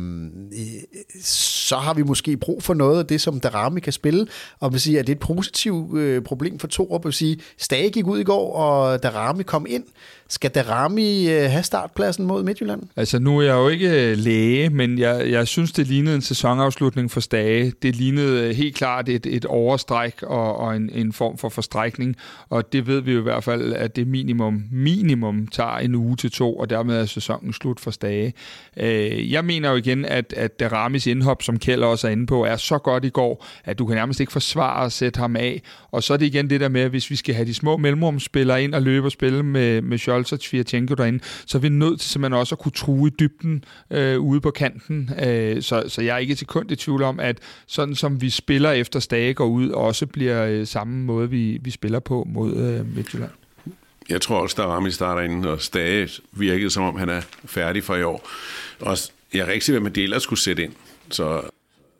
så har vi måske brug for noget af det, som Darami kan spille. Og vil sige, at det er et positivt øh, problem for to. Vil sige, Stage gik ud i går, og Darami kom ind. Skal Darami øh, have startpladsen mod Midtjylland? Altså, nu er jeg jo ikke øh, læge, men jeg, jeg synes, det lignede en sæsonafslutning for Stage. Det lignede øh, helt klart et, et overstræk og, og en, en form for forstrækning, og det ved vi jo i hvert fald, at det minimum, minimum tager en uge til to, og dermed er sæsonen slut for Stage. Øh, jeg mener jo igen, at, at Daramis indhop, som Kjell også er inde på, er så godt i går, at du kan nærmest ikke forsvare at sætte ham af. Og så er det igen det der med, at hvis vi skal have de små mellemrumspillere ind og løbe og spille med, med Scholz og Tvirtjenko derinde, så er vi nødt til simpelthen også at kunne true i dybden øh, ude på kanten. Øh, så, så jeg er ikke til sekund i tvivl om, at sådan som vi spiller efter Stage går ud, også bliver øh, samme måde, vi, vi spiller på mod øh, Midtjylland. Jeg tror også, der er Rami starter inden, og Stage virkede som om, han er færdig for i år. Og jeg er rigtig sikker, at ellers skulle sætte ind. Så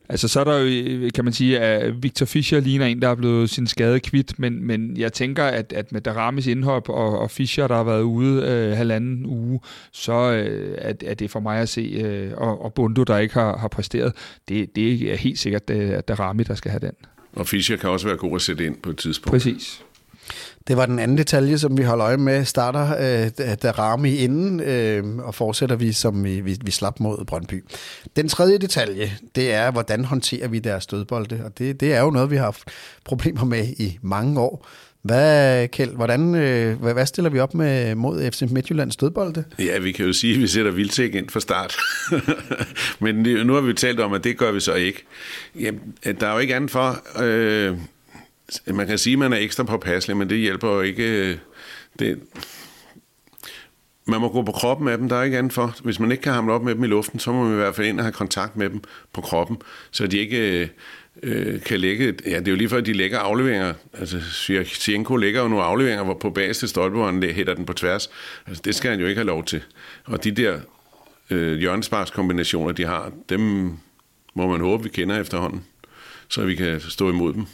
Altså så er der jo, kan man sige, at Victor Fischer ligner en, der er blevet sin skade kvidt, men, men jeg tænker, at, at med Daramis indhop og, og Fischer, der har været ude øh, halvanden uge, så øh, er, er det for mig at se, øh, og, og Bundu, der ikke har, har præsteret, det, det er helt sikkert at Darami, der skal have den. Og Fischer kan også være god at sætte ind på et tidspunkt. Præcis. Det var den anden detalje, som vi holder øje med. Starter øh, Darami inden, øh, og fortsætter vi, som vi, vi, vi slap mod Brøndby. Den tredje detalje, det er, hvordan håndterer vi deres dødbolde, og det, det er jo noget, vi har haft problemer med i mange år. Hvad, Kjeld, hvordan, øh, hvad, hvad stiller vi op med mod FC Midtjyllands dødbolde? Ja, vi kan jo sige, at vi sætter Vildtæk ind fra start. Men nu har vi talt om, at det gør vi så ikke. Jamen, der er jo ikke andet for... Øh man kan sige, at man er ekstra påpasselig, men det hjælper jo ikke. Øh, det, man må gå på kroppen med dem, der er ikke andet for. Hvis man ikke kan hamle op med dem i luften, så må man i hvert fald ind og have kontakt med dem på kroppen, så de ikke øh, øh kan lægge... Ja, det er jo lige før, de lægger afleveringer. Altså, Sienko lægger jo nogle afleveringer, hvor på basis til hvor han hætter den på tværs. Altså, det skal han jo ikke have lov til. Og de der øh, hjørnesparkskombinationer, de har, dem må man håbe, vi kender efterhånden, så vi kan stå imod dem.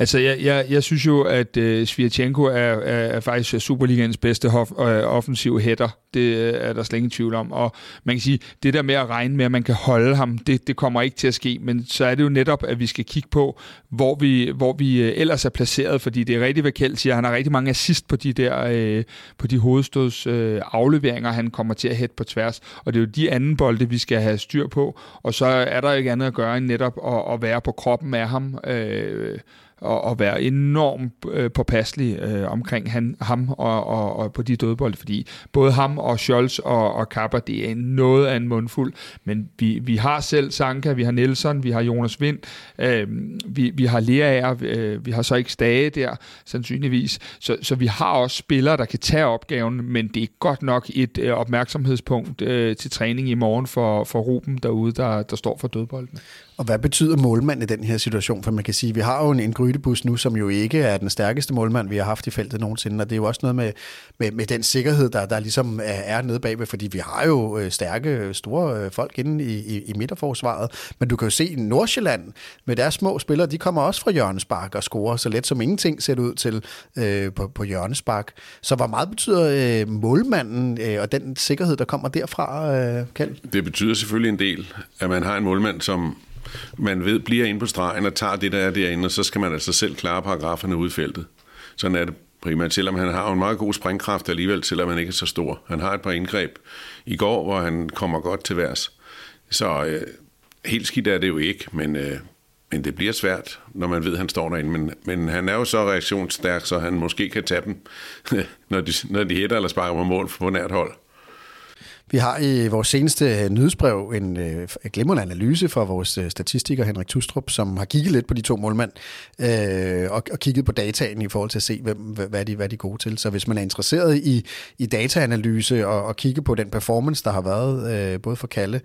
Altså, jeg, jeg, jeg synes jo, at øh, Svirchenko er, er, er faktisk Superligans bedste hof, øh, offensiv hætter. Det øh, er der slet ingen tvivl om. Og man kan sige, det der med at regne med, at man kan holde ham, det, det kommer ikke til at ske. Men så er det jo netop, at vi skal kigge på, hvor vi, hvor vi øh, ellers er placeret. Fordi det er rigtigt, hvad Kjeld siger. Han har rigtig mange assist på de der øh, på de hovedstøds øh, afleveringer, han kommer til at hætte på tværs. Og det er jo de anden bolde, vi skal have styr på. Og så er der ikke andet at gøre end netop at, at være på kroppen af ham. Øh, og, og være enormt øh, påpasselig øh, omkring han, ham og, og, og på de dødbold, fordi både ham og Scholz og, og Kapper, det er noget af en mundfuld, men vi, vi har selv Sanka, vi har Nelson, vi har Jonas Vind, øh, vi, vi har Lerager, øh, vi har så ikke Stage der, sandsynligvis, så, så vi har også spillere, der kan tage opgaven, men det er godt nok et øh, opmærksomhedspunkt øh, til træning i morgen for, for Ruben derude, der, der står for dødbolden. Og hvad betyder målmand i den her situation? For man kan sige, at vi har jo en, en grydebus nu, som jo ikke er den stærkeste målmand, vi har haft i feltet nogensinde. Og det er jo også noget med, med, med den sikkerhed, der, der ligesom er, er nede bagved, fordi vi har jo øh, stærke, store øh, folk inde i, i, i midterforsvaret. Men du kan jo se, Nordsjælland med deres små spillere, de kommer også fra hjørnespark og scorer så let som ingenting ser det ud til øh, på, på hjørnespark. Så hvor meget betyder øh, målmanden øh, og den sikkerhed, der kommer derfra, øh, Kjeld? Det betyder selvfølgelig en del, at man har en målmand, som man ved, bliver inde på stregen og tager det, der er derinde, og så skal man altså selv klare paragraferne ud i feltet. Sådan er det primært, selvom han har en meget god springkraft alligevel, selvom han ikke er så stor. Han har et par indgreb i går, hvor han kommer godt til værs. Så øh, helt skidt er det jo ikke, men, øh, men det bliver svært, når man ved, at han står derinde. Men, men han er jo så reaktionsstærk, så han måske kan tage dem, når de, når de hætter eller sparker på mål på nært hold. Vi har i vores seneste øh, nyhedsbrev en øh, glimrende analyse fra vores øh, statistiker Henrik Tustrup, som har kigget lidt på de to målmænd øh, og, og kigget på dataen i forhold til at se, hvem, hvad, de, hvad de er gode til. Så hvis man er interesseret i, i dataanalyse og, og kigge på den performance, der har været øh, både for Kalle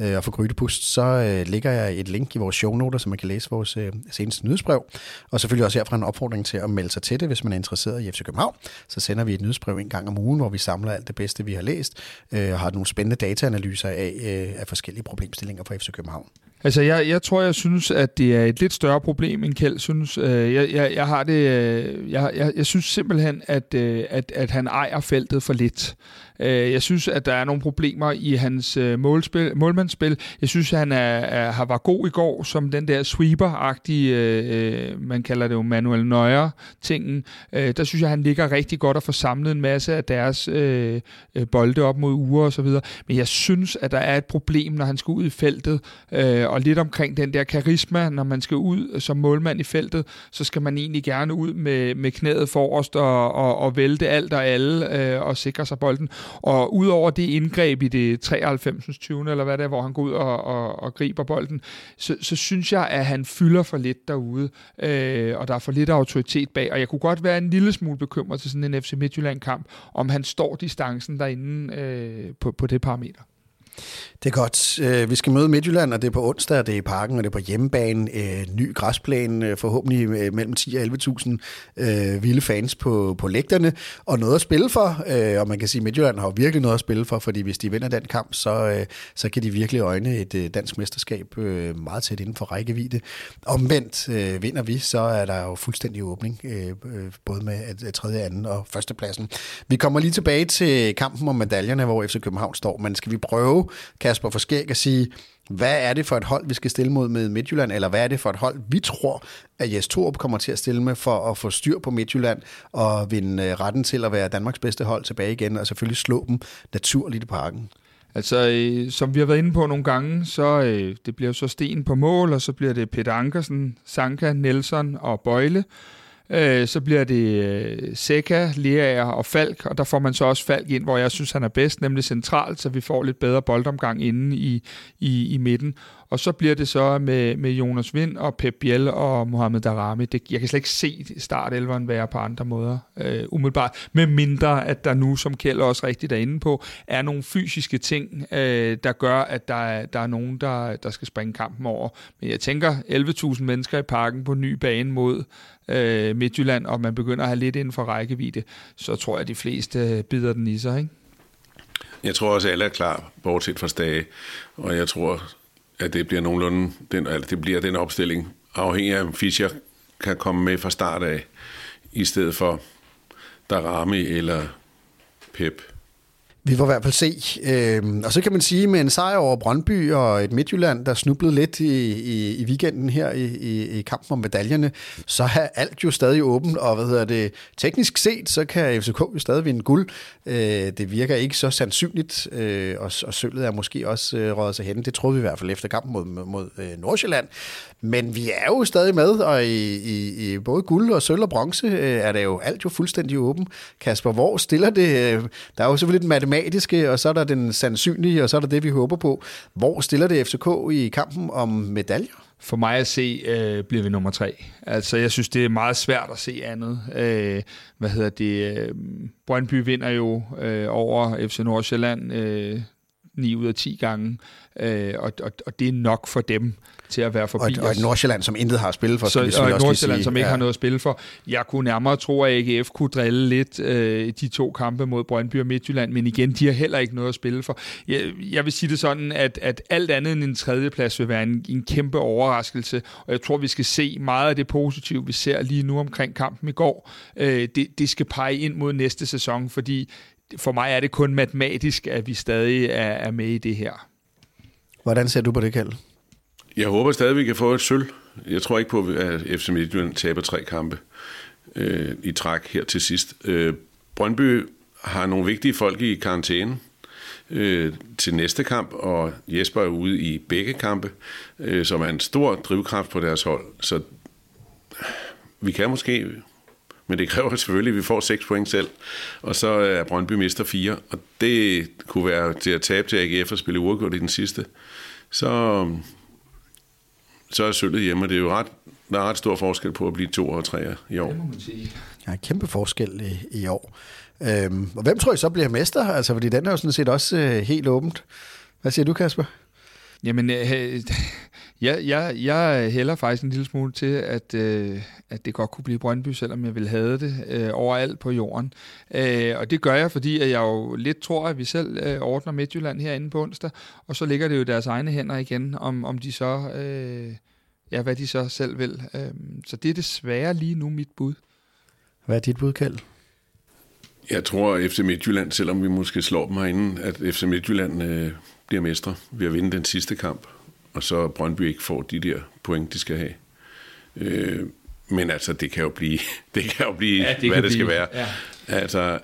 øh, og for Grytepust, så øh, ligger jeg et link i vores shownoter, så man kan læse vores øh, seneste nyhedsbrev. Og selvfølgelig også herfra en opfordring til at melde sig til det, hvis man er interesseret i FC København. Så sender vi et nyhedsbrev en gang om ugen, hvor vi samler alt det bedste, vi har læst, øh, og har nogle spændende dataanalyser af, øh, af forskellige problemstillinger for FC København. Altså, jeg, jeg tror, jeg synes, at det er et lidt større problem, end Kjeld synes. Øh, jeg, jeg, jeg har det... Øh, jeg, jeg, jeg synes simpelthen, at, øh, at, at han ejer feltet for lidt. Øh, jeg synes, at der er nogle problemer i hans øh, målspil, målmandsspil. Jeg synes, at han er, er, har var god i går som den der sweeper-agtige, øh, øh man kalder det jo Manuel Neuer-tingen. Øh, der synes jeg, han ligger rigtig godt og får samlet en masse af deres øh, øh, bolde op mod uger og så videre. Men jeg synes, at der er et problem, når han skal ud i feltet, øh, og lidt omkring den der karisma, når man skal ud som målmand i feltet, så skal man egentlig gerne ud med, med knæet forrest og, og, og vælte alt og alle øh, og sikre sig bolden. Og udover det indgreb i det 93. 20. eller hvad det er, hvor han går ud og, og, og griber bolden, så, så synes jeg, at han fylder for lidt derude, øh, og der er for lidt autoritet bag. Og jeg kunne godt være en lille smule bekymret til sådan en FC Midtjylland-kamp, om han står distancen derinde øh, på, på det parameter. Det er godt. Øh, vi skal møde Midtjylland, og det er på onsdag, og det er i parken, og det er på hjemmebane. Øh, ny græsplæne, øh, forhåbentlig mellem 10 og 11.000 vilde fans på, på lægterne, og noget at spille for. Og man kan sige, at Midtjylland har virkelig noget at spille for, fordi hvis de vinder den kamp, så, så kan de virkelig øjne et dansk mesterskab meget tæt inden for rækkevidde. Omvendt vinder vi, så er der jo fuldstændig åbning, både med tredje, anden og førstepladsen. Vi kommer lige tilbage til kampen om medaljerne, hvor FC København står, men skal vi prøve, Kasper Forskæg, at sige, hvad er det for et hold, vi skal stille mod med Midtjylland, eller hvad er det for et hold, vi tror, at Jes Torup kommer til at stille med for at få styr på Midtjylland og vinde øh, retten til at være Danmarks bedste hold tilbage igen, og selvfølgelig slå dem naturligt i parken? Altså, øh, som vi har været inde på nogle gange, så øh, det bliver så Sten på mål, og så bliver det Peter Ankersen, Sanka, Nelson og Bøjle. Øh, så bliver det øh, Seca, Leaer og Falk, og der får man så også Falk ind, hvor jeg synes, han er bedst, nemlig centralt, så vi får lidt bedre boldomgang inde i, i, i midten. Og så bliver det så med, med Jonas Vind og Pep Biel og Mohamed Darami. Det, jeg kan slet ikke se startelveren være på andre måder, øh, umiddelbart. Med mindre, at der nu, som Kjell også rigtigt er inde på, er nogle fysiske ting, øh, der gør, at der er, der er nogen, der, der skal springe kampen over. Men jeg tænker, 11.000 mennesker i parken på ny bane mod øh, Midtjylland, og man begynder at have lidt inden for rækkevidde, så tror jeg, at de fleste øh, bider den i sig, ikke? Jeg tror også, at alle er klar, bortset fra Stage. Og jeg tror, at det bliver nogenlunde, den, altså det bliver den opstilling, afhængig af, om Fischer kan komme med fra start af, i stedet for Darami eller Pep. Vi får i hvert fald se. Øhm, og så kan man sige, med en sejr over Brøndby og et Midtjylland, der snublede lidt i, i, i weekenden her i, i, i kampen om medaljerne, så er alt jo stadig åbent, og hvad hedder det, teknisk set, så kan FCK jo stadig vinde guld. Øh, det virker ikke så sandsynligt, øh, og, og sølvet er måske også øh, røget sig hen. Det troede vi i hvert fald efter kampen mod, mod øh, Nordsjælland. Men vi er jo stadig med, og i, i, i både guld og sølv og bronze øh, er det jo alt jo fuldstændig åben. Kasper, hvor stiller det? Øh, der er jo selvfølgelig den matematiske, og så er der den sandsynlige, og så er der det, vi håber på. Hvor stiller det FCK i kampen om medaljer? For mig at se, øh, bliver vi nummer tre. Altså, jeg synes, det er meget svært at se andet. Øh, hvad hedder det? Øh, Brøndby vinder jo øh, over FC Nordsjælland øh, 9 ud af 10 gange, øh, og, og, og det er nok for dem til at være forbi og, og et Nordsjælland, som intet har spillet for. Så, og et Nordsjælland, som ikke ja. har noget at spille for. Jeg kunne nærmere tro, at AGF kunne drille lidt øh, de to kampe mod Brøndby og Midtjylland, men igen, de har heller ikke noget at spille for. Jeg, jeg vil sige det sådan, at, at alt andet end en tredjeplads vil være en, en kæmpe overraskelse, og jeg tror, vi skal se meget af det positive, vi ser lige nu omkring kampen i går. Øh, det, det skal pege ind mod næste sæson, fordi for mig er det kun matematisk, at vi stadig er, er med i det her. Hvordan ser du på det, Kjeld? Jeg håber stadig, vi kan få et sølv. Jeg tror ikke på, at FC Midtjylland taber tre kampe øh, i træk her til sidst. Øh, Brøndby har nogle vigtige folk i karantæne øh, til næste kamp, og Jesper er ude i begge kampe, øh, som er en stor drivkraft på deres hold. Så vi kan måske Men det kræver selvfølgelig, at vi får 6 point selv, og så er Brøndby mister 4, og det kunne være til at tabe til AGF og spille uafgjort i den sidste. Så, så er sølvet hjemme, og det er jo ret, der er ret stor forskel på at blive to og tre i år. Det må man sige. Ja, kæmpe forskel i, i år. Øhm, og hvem tror I så bliver mester? Altså, fordi den er jo sådan set også øh, helt åbent. Hvad siger du, Kasper? Jamen, øh, jeg, jeg, jeg hælder faktisk en lille smule til, at, øh, at det godt kunne blive Brøndby, selvom jeg vil have det øh, overalt på jorden. Øh, og det gør jeg, fordi at jeg jo lidt tror, at vi selv øh, ordner Midtjylland herinde på onsdag, og så ligger det jo i deres egne hænder igen, om, om de så... Øh, ja, hvad de så selv vil. Øh, så det er desværre lige nu mit bud. Hvad er dit bud, Kjeld? Jeg tror, at FC Midtjylland, selvom vi måske slår dem herinde, at FC Midtjylland øh, bliver mestre ved at vinde den sidste kamp, og så Brøndby ikke får de der point, de skal have. Øh, men altså, det kan jo blive, det kan jo blive ja, det hvad det skal blive. være. Ja. Altså,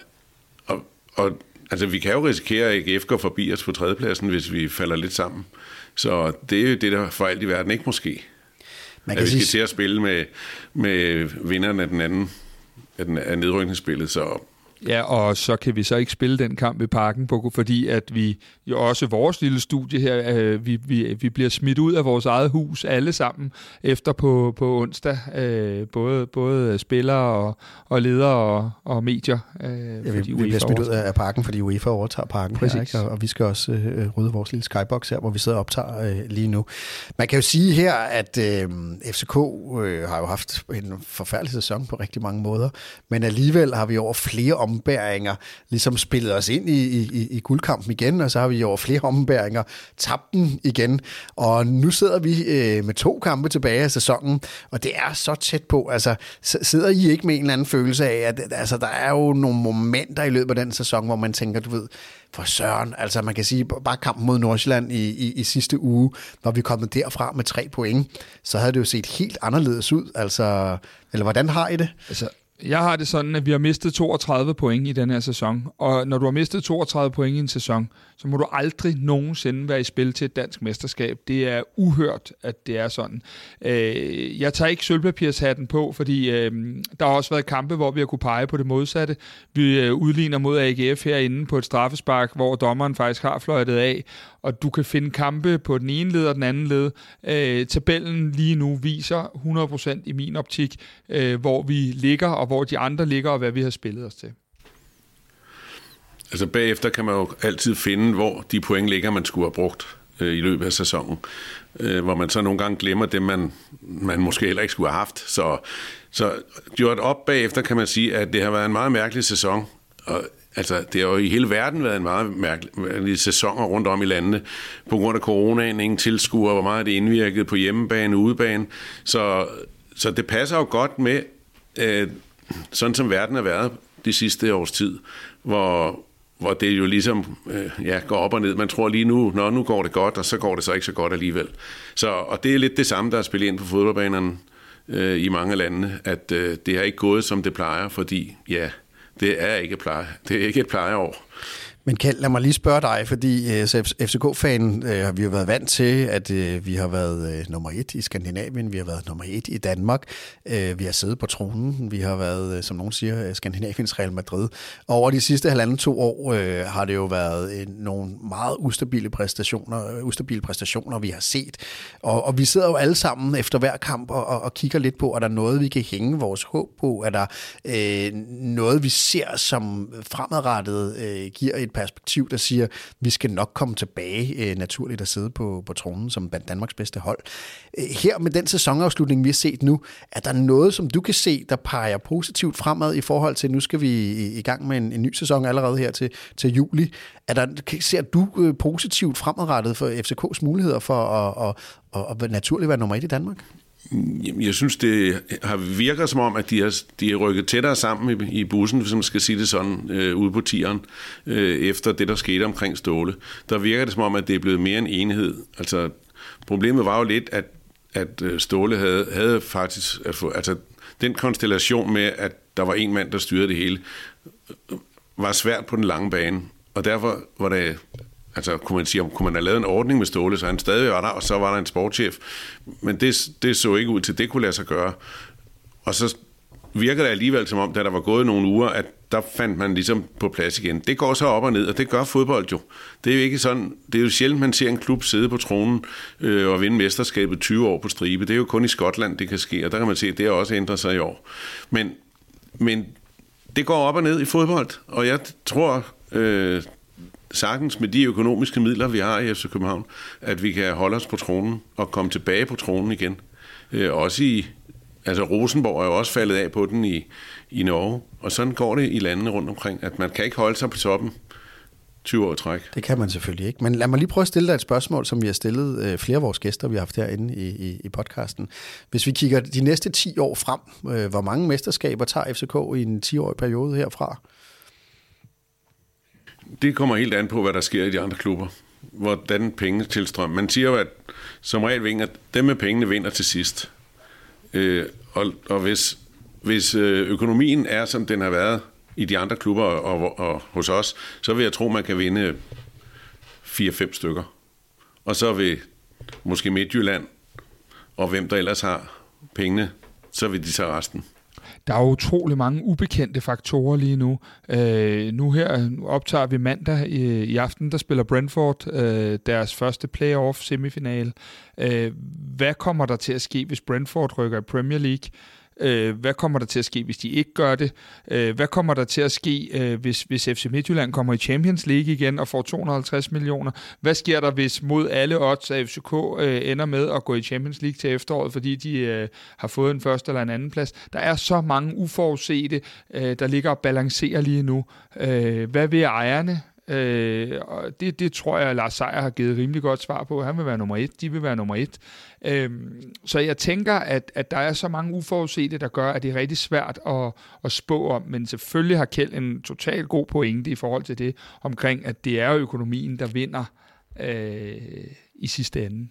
og, og, altså, vi kan jo risikere, at AGF går forbi os på tredjepladsen, hvis vi falder lidt sammen. Så det er jo det, der for alt i verden ikke måske. Man kan at vi skal sige... til at spille med, med vinderne af den anden af, den, af nedrykningsspillet, så Ja, og så kan vi så ikke spille den kamp i parken, på, fordi at vi jo også vores lille studie her, øh, vi, vi, vi bliver smidt ud af vores eget hus alle sammen efter på, på onsdag, øh, både, både spillere og, og ledere og, og medier. Øh, ja, vi, vi bliver smidt ud af parken, fordi UEFA overtager parken Præcis. her, ikke? Og, og vi skal også øh, rydde vores lille skybox her, hvor vi sidder og optager øh, lige nu. Man kan jo sige her, at øh, FCK øh, har jo haft en forfærdelig sæson på rigtig mange måder, men alligevel har vi over flere ombæringer ligesom spillet os ind i, i, i guldkampen igen, og så har vi over flere ombæringer tabt den igen. Og nu sidder vi øh, med to kampe tilbage af sæsonen, og det er så tæt på. Altså, sidder I ikke med en eller anden følelse af, at altså, der er jo nogle momenter i løbet af den sæson, hvor man tænker, du ved, for søren, altså man kan sige, bare kampen mod Nordsjælland i, i, i sidste uge, når vi kommet derfra med tre point, så havde det jo set helt anderledes ud. Altså, eller hvordan har I det? Altså, jeg har det sådan, at vi har mistet 32 point i den her sæson. Og når du har mistet 32 point i en sæson, så må du aldrig nogensinde være i spil til et dansk mesterskab. Det er uhørt, at det er sådan. Øh, jeg tager ikke sølvpapirshatten på, fordi øh, der har også været kampe, hvor vi har kunne pege på det modsatte. Vi øh, udligner mod AGF herinde på et straffespark, hvor dommeren faktisk har fløjtet af, og du kan finde kampe på den ene led og den anden led. Øh, tabellen lige nu viser 100% i min optik, øh, hvor vi ligger, og hvor de andre ligger, og hvad vi har spillet os til. Altså bagefter kan man jo altid finde, hvor de point ligger, man skulle have brugt øh, i løbet af sæsonen. Øh, hvor man så nogle gange glemmer det, man, man måske heller ikke skulle have haft. Så, så gjort op bagefter kan man sige, at det har været en meget mærkelig sæson. Og Altså, det har jo i hele verden været en meget mærkelig sæson rundt om i landene. På grund af coronaen, ingen tilskuer, hvor meget det indvirkede på hjemmebane, udebane. Så, så det passer jo godt med, øh, sådan som verden har været de sidste års tid, hvor, hvor det jo ligesom øh, ja, går op og ned. Man tror lige nu, når nu går det godt, og så går det så ikke så godt alligevel. Så, og det er lidt det samme, der er spillet ind på fodboldbanerne øh, i mange lande, at øh, det har ikke gået, som det plejer, fordi ja, det er ikke pleje. Det er ikke et plejeår. Men Kjeld, lad mig lige spørge dig, fordi øh, uh, FCK-fanen øh, har vi jo været vant til, at øh, vi har været øh, nummer et i Skandinavien, vi har været nummer et i Danmark, øh, vi har siddet på tronen, vi har været, øh, som nogen siger, øh, Skandinaviens Real Madrid. Og over de sidste halvanden to år øh, har det jo været øh, nogle meget ustabile præstationer, øh, ustabile præstationer, vi har set. Og, og vi sidder jo alle sammen efter hver kamp og, og, og kigger lidt på, er der noget, vi kan hænge vores håb på? Er der øh, noget, vi ser, som fremadrettet øh, giver et perspektiv, der siger, vi skal nok komme tilbage øh, naturligt at sidde på, på tronen som Danmarks bedste hold. Øh, her med den sæsonafslutning, vi har set nu, er der noget, som du kan se, der peger positivt fremad i forhold til, nu skal vi i, i gang med en, en ny sæson allerede her til, til juli. Er der, ser du øh, positivt fremadrettet for FCK's muligheder for at, at, at, at naturligt være nummer et i Danmark? Jeg synes, det har virker som om, at de har, de er rykket tættere sammen i, i bussen, hvis man skal sige det sådan, øh, ude på tieren, øh, efter det, der skete omkring Ståle. Der virker det som om, at det er blevet mere en enhed. Altså, problemet var jo lidt, at, at øh, Ståle havde, havde faktisk... At få, altså, den konstellation med, at der var en mand, der styrede det hele, var svært på den lange bane. Og derfor var det altså kunne man sige, om kunne man have lavet en ordning med Ståle, så han stadig var der, og så var der en sportschef. Men det, det så ikke ud til, det kunne lade sig gøre. Og så virker det alligevel som om, da der var gået nogle uger, at der fandt man ligesom på plads igen. Det går så op og ned, og det gør fodbold jo. Det er jo ikke sådan, det er jo sjældent, man ser en klub sidde på tronen øh, og vinde mesterskabet 20 år på stribe. Det er jo kun i Skotland, det kan ske, og der kan man se, at det har også ændret sig i år. Men, men det går op og ned i fodbold, og jeg tror øh, sagtens med de økonomiske midler, vi har i FC København, at vi kan holde os på tronen og komme tilbage på tronen igen. Øh, også i, altså Rosenborg er jo også faldet af på den i, i Norge, og sådan går det i landene rundt omkring, at man kan ikke holde sig på toppen 20 år træk. Det kan man selvfølgelig ikke. Men lad mig lige prøve at stille dig et spørgsmål, som vi har stillet øh, flere af vores gæster, vi har haft herinde i, i, i podcasten. Hvis vi kigger de næste 10 år frem, øh, hvor mange mesterskaber tager FCK i en 10-årig periode herfra? Det kommer helt an på, hvad der sker i de andre klubber. Hvordan pengene tilstrømmer. Man siger jo, at som regel vinder, dem med pengene vinder til sidst. Øh, og, og hvis, hvis øh, økonomien er, som den har været i de andre klubber og, og, og hos os, så vil jeg tro, man kan vinde 4-5 stykker. Og så vil måske Midtjylland og hvem der ellers har pengene, så vil de tage resten. Der er utrolig mange ubekendte faktorer lige nu. Øh, nu her nu optager vi mandag i, i aften, der spiller Brentford øh, deres første playoff semifinal. Øh, hvad kommer der til at ske, hvis Brentford rykker i Premier League? Øh, hvad kommer der til at ske, hvis de ikke gør det? Øh, hvad kommer der til at ske, øh, hvis, hvis FC Midtjylland kommer i Champions League igen og får 250 millioner? Hvad sker der, hvis mod alle odds af FCK øh, ender med at gå i Champions League til efteråret, fordi de øh, har fået en første eller en anden plads? Der er så mange uforudsete, øh, der ligger og balancerer lige nu. Øh, hvad vil ejerne? Øh, og det, det tror jeg, Lars Seier har givet rimelig godt svar på. Han vil være nummer et, de vil være nummer et. Øh, så jeg tænker, at, at der er så mange uforudsete, der gør, at det er rigtig svært at, at spå om. Men selvfølgelig har Kjeld en total god pointe i forhold til det, omkring at det er økonomien, der vinder øh, i sidste ende.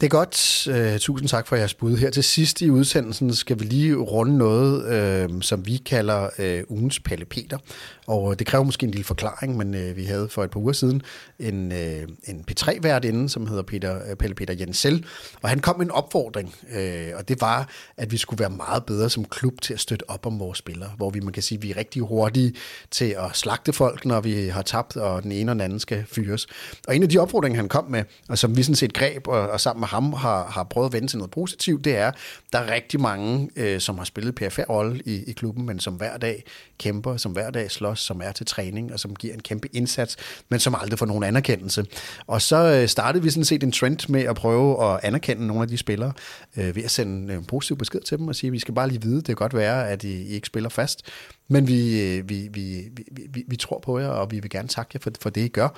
Det er godt. Uh, tusind tak for jeres bud. Her til sidst i udsendelsen skal vi lige runde noget, uh, som vi kalder uh, ugens Palle Peter. Og det kræver måske en lille forklaring, men uh, vi havde for et par uger siden en, uh, en P3-vært inden, som hedder Peter, uh, Palle Peter Jensel. Og han kom med en opfordring, uh, og det var, at vi skulle være meget bedre som klub til at støtte op om vores spillere. Hvor vi, man kan sige, at vi er rigtig hurtige til at slagte folk, når vi har tabt, og den ene og den anden skal fyres. Og en af de opfordringer, han kom med, og som vi sådan set greb, og, og sammen med ham har, har prøvet at vende til noget positivt, det er, der er rigtig mange, øh, som har spillet PFR-rolle i, i klubben, men som hver dag kæmper, som hver dag slås, som er til træning, og som giver en kæmpe indsats, men som aldrig får nogen anerkendelse. Og så øh, startede vi sådan set en trend med at prøve at anerkende nogle af de spillere, øh, ved at sende en positiv besked til dem og sige, at vi skal bare lige vide, det kan godt være, at I, I ikke spiller fast, men vi, øh, vi, vi, vi, vi, vi tror på jer, og vi vil gerne takke jer for, for det, I gør.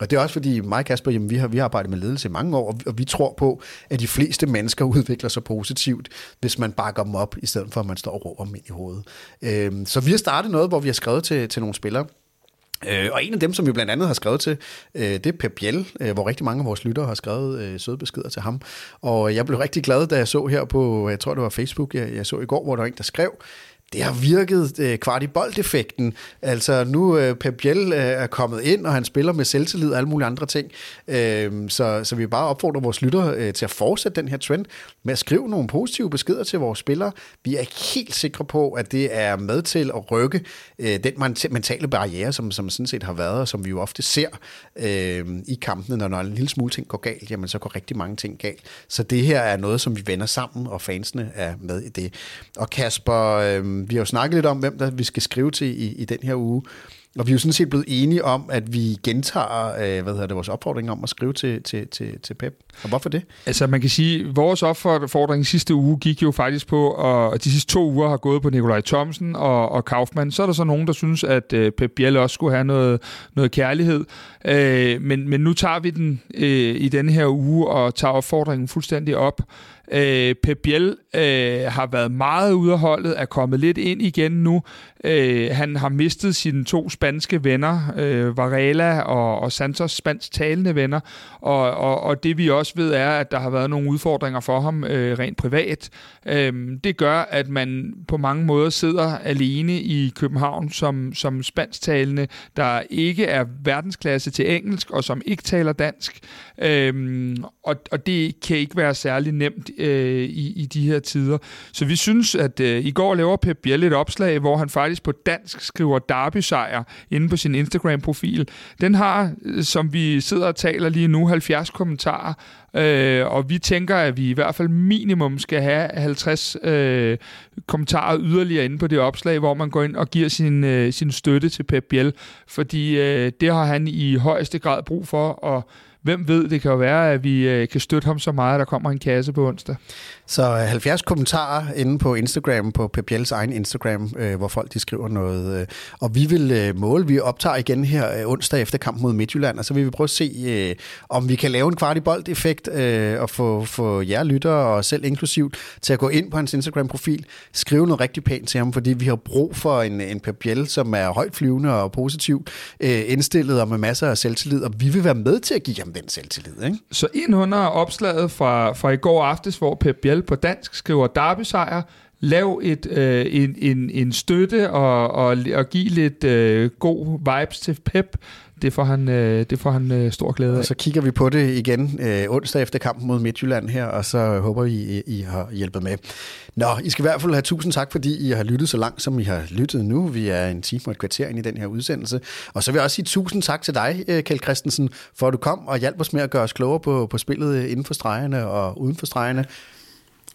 Og det er også fordi mig og Kasper, jamen, vi, har, vi har arbejdet med ledelse i mange år, og vi, og vi tror på, at de fleste mennesker udvikler sig positivt, hvis man bakker dem op, i stedet for at man står og råber dem ind i hovedet. Øhm, så vi har startet noget, hvor vi har skrevet til, til nogle spillere, Øh, og en af dem, som vi blandt andet har skrevet til, øh, det er Pep Biel, øh, hvor rigtig mange af vores lyttere har skrevet øh, søde beskeder til ham. Og jeg blev rigtig glad, da jeg så her på, jeg tror det var Facebook, jeg, jeg så i går, hvor der var en, der skrev, det har virket øh, kvart i boldeffekten. Altså nu øh, Pep Biel øh, er kommet ind, og han spiller med selvtillid og alle mulige andre ting. Øh, så, så vi bare opfordrer vores lyttere øh, til at fortsætte den her trend med at skrive nogle positive beskeder til vores spillere. Vi er helt sikre på, at det er med til at rykke øh, den mentale barriere, som, som sådan set har været, og som vi jo ofte ser øh, i kampene, når, når en lille smule ting går galt, jamen så går rigtig mange ting galt. Så det her er noget, som vi vender sammen, og fansene er med i det. Og Kasper... Øh, vi har jo snakket lidt om, hvem der vi skal skrive til i, i den her uge. Og vi er jo sådan set blevet enige om, at vi gentager øh, hvad hedder det, vores opfordring om at skrive til, til, til, til Pep. Og hvorfor det? Altså man kan sige, at vores opfordring sidste uge gik jo faktisk på, og de sidste to uger har gået på Nikolaj Thomsen og, og Kaufmann. Så er der så nogen, der synes, at øh, Pep Biel også skulle have noget, noget kærlighed. Øh, men, men nu tager vi den øh, i denne her uge og tager opfordringen fuldstændig op. Øh, Pep Biel øh, har været meget ude af holdet, er kommet lidt ind igen nu. Øh, han har mistet sine to spanske venner, øh, Varela og, og Santos, spansk talende venner. Og, og, og det vi også ved er, at der har været nogle udfordringer for ham øh, rent privat. Øh, det gør, at man på mange måder sidder alene i København som, som spansktalende, der ikke er verdensklasse til engelsk og som ikke taler dansk. Øh, og, og det kan ikke være særlig nemt øh, i, i de her tider. Så vi synes, at øh, i går laver Pep Biel et opslag, hvor han faktisk på dansk skriver Derby-sejr inde på sin Instagram-profil. Den har, øh, som vi sidder og taler lige nu, 70 kommentarer, øh, og vi tænker, at vi i hvert fald minimum skal have 50 øh, kommentarer yderligere inde på det opslag, hvor man går ind og giver sin, øh, sin støtte til Pep Biel, fordi øh, det har han i højeste grad brug for, og hvem ved, det kan jo være, at vi øh, kan støtte ham så meget, at der kommer en kasse på onsdag. Så øh, 70 kommentarer inde på Instagram, på Pepiels egen Instagram, øh, hvor folk de skriver noget. Øh, og vi vil øh, måle, vi optager igen her øh, onsdag efter kampen mod Midtjylland, og så vil vi prøve at se, øh, om vi kan lave en kvart i bold-effekt øh, og få, få jer lyttere og selv inklusivt til at gå ind på hans Instagram-profil, skrive noget rigtig pænt til ham, fordi vi har brug for en, en Pepiel, som er højt flyvende og positiv øh, indstillet og med masser af selvtillid, og vi vil være med til at give ham den selvtillid. Ikke? Så ind under opslaget fra, fra i går aftes, hvor Pep Biel på dansk skriver Derby-sejr, lav et, øh, en, en, en støtte og, og, og give lidt øh, god vibes til Pep. Det får han, øh, det får han øh, stor glæde af. Og så kigger vi på det igen øh, onsdag efter kampen mod Midtjylland her, og så håber vi, I, I har hjulpet med. Nå, I skal i hvert fald have tusind tak, fordi I har lyttet så langt, som I har lyttet nu. Vi er en time og et kvarter ind i den her udsendelse. Og så vil jeg også sige tusind tak til dig, øh, Kjeld Christensen, for at du kom og hjalp os med at gøre os klogere på, på spillet inden for stregerne og uden for stregerne.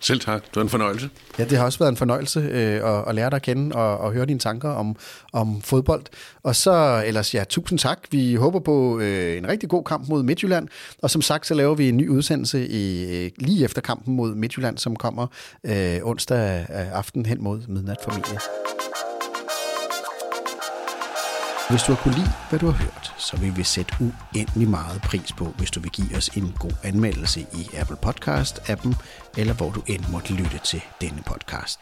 Selv tak. Det var en fornøjelse. Ja, det har også været en fornøjelse øh, at, at lære dig at kende og, og høre dine tanker om, om fodbold. Og så ellers, ja, tusind tak. Vi håber på øh, en rigtig god kamp mod Midtjylland. Og som sagt, så laver vi en ny udsendelse i, øh, lige efter kampen mod Midtjylland, som kommer øh, onsdag øh, aften hen mod midnat familie. Hvis du har kunne lide, hvad du har hørt, så vil vi sætte uendelig meget pris på, hvis du vil give os en god anmeldelse i Apple Podcast-appen, eller hvor du end måtte lytte til denne podcast.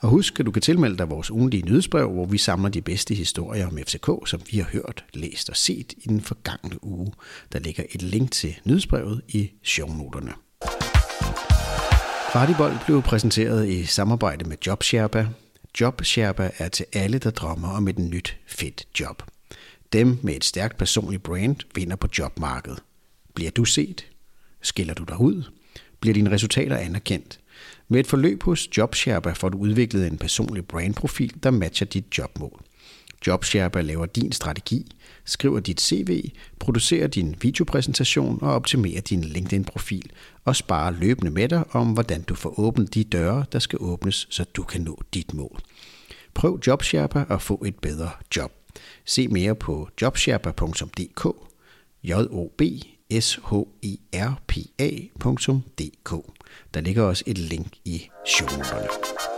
Og husk, at du kan tilmelde dig vores ugenlige nyhedsbrev, hvor vi samler de bedste historier om FCK, som vi har hørt, læst og set i den forgangne uge. Der ligger et link til nyhedsbrevet i shownoterne. Fartibold blev præsenteret i samarbejde med JobSherpa, JobSherpa er til alle, der drømmer om et nyt, fedt job. Dem med et stærkt personligt brand vinder på jobmarkedet. Bliver du set? Skiller du dig ud? Bliver dine resultater anerkendt? Med et forløb hos JobSherpa får du udviklet en personlig brandprofil, der matcher dit jobmål. JobSherpa laver din strategi, skriver dit CV, producerer din videopræsentation og optimerer din LinkedIn-profil og sparer løbende med dig om, hvordan du får åbnet de døre, der skal åbnes, så du kan nå dit mål. Prøv JobSherpa og få et bedre job. Se mere på jobsherpa.dk j o b s h e r p a.dk. Der ligger også et link i shownoterne.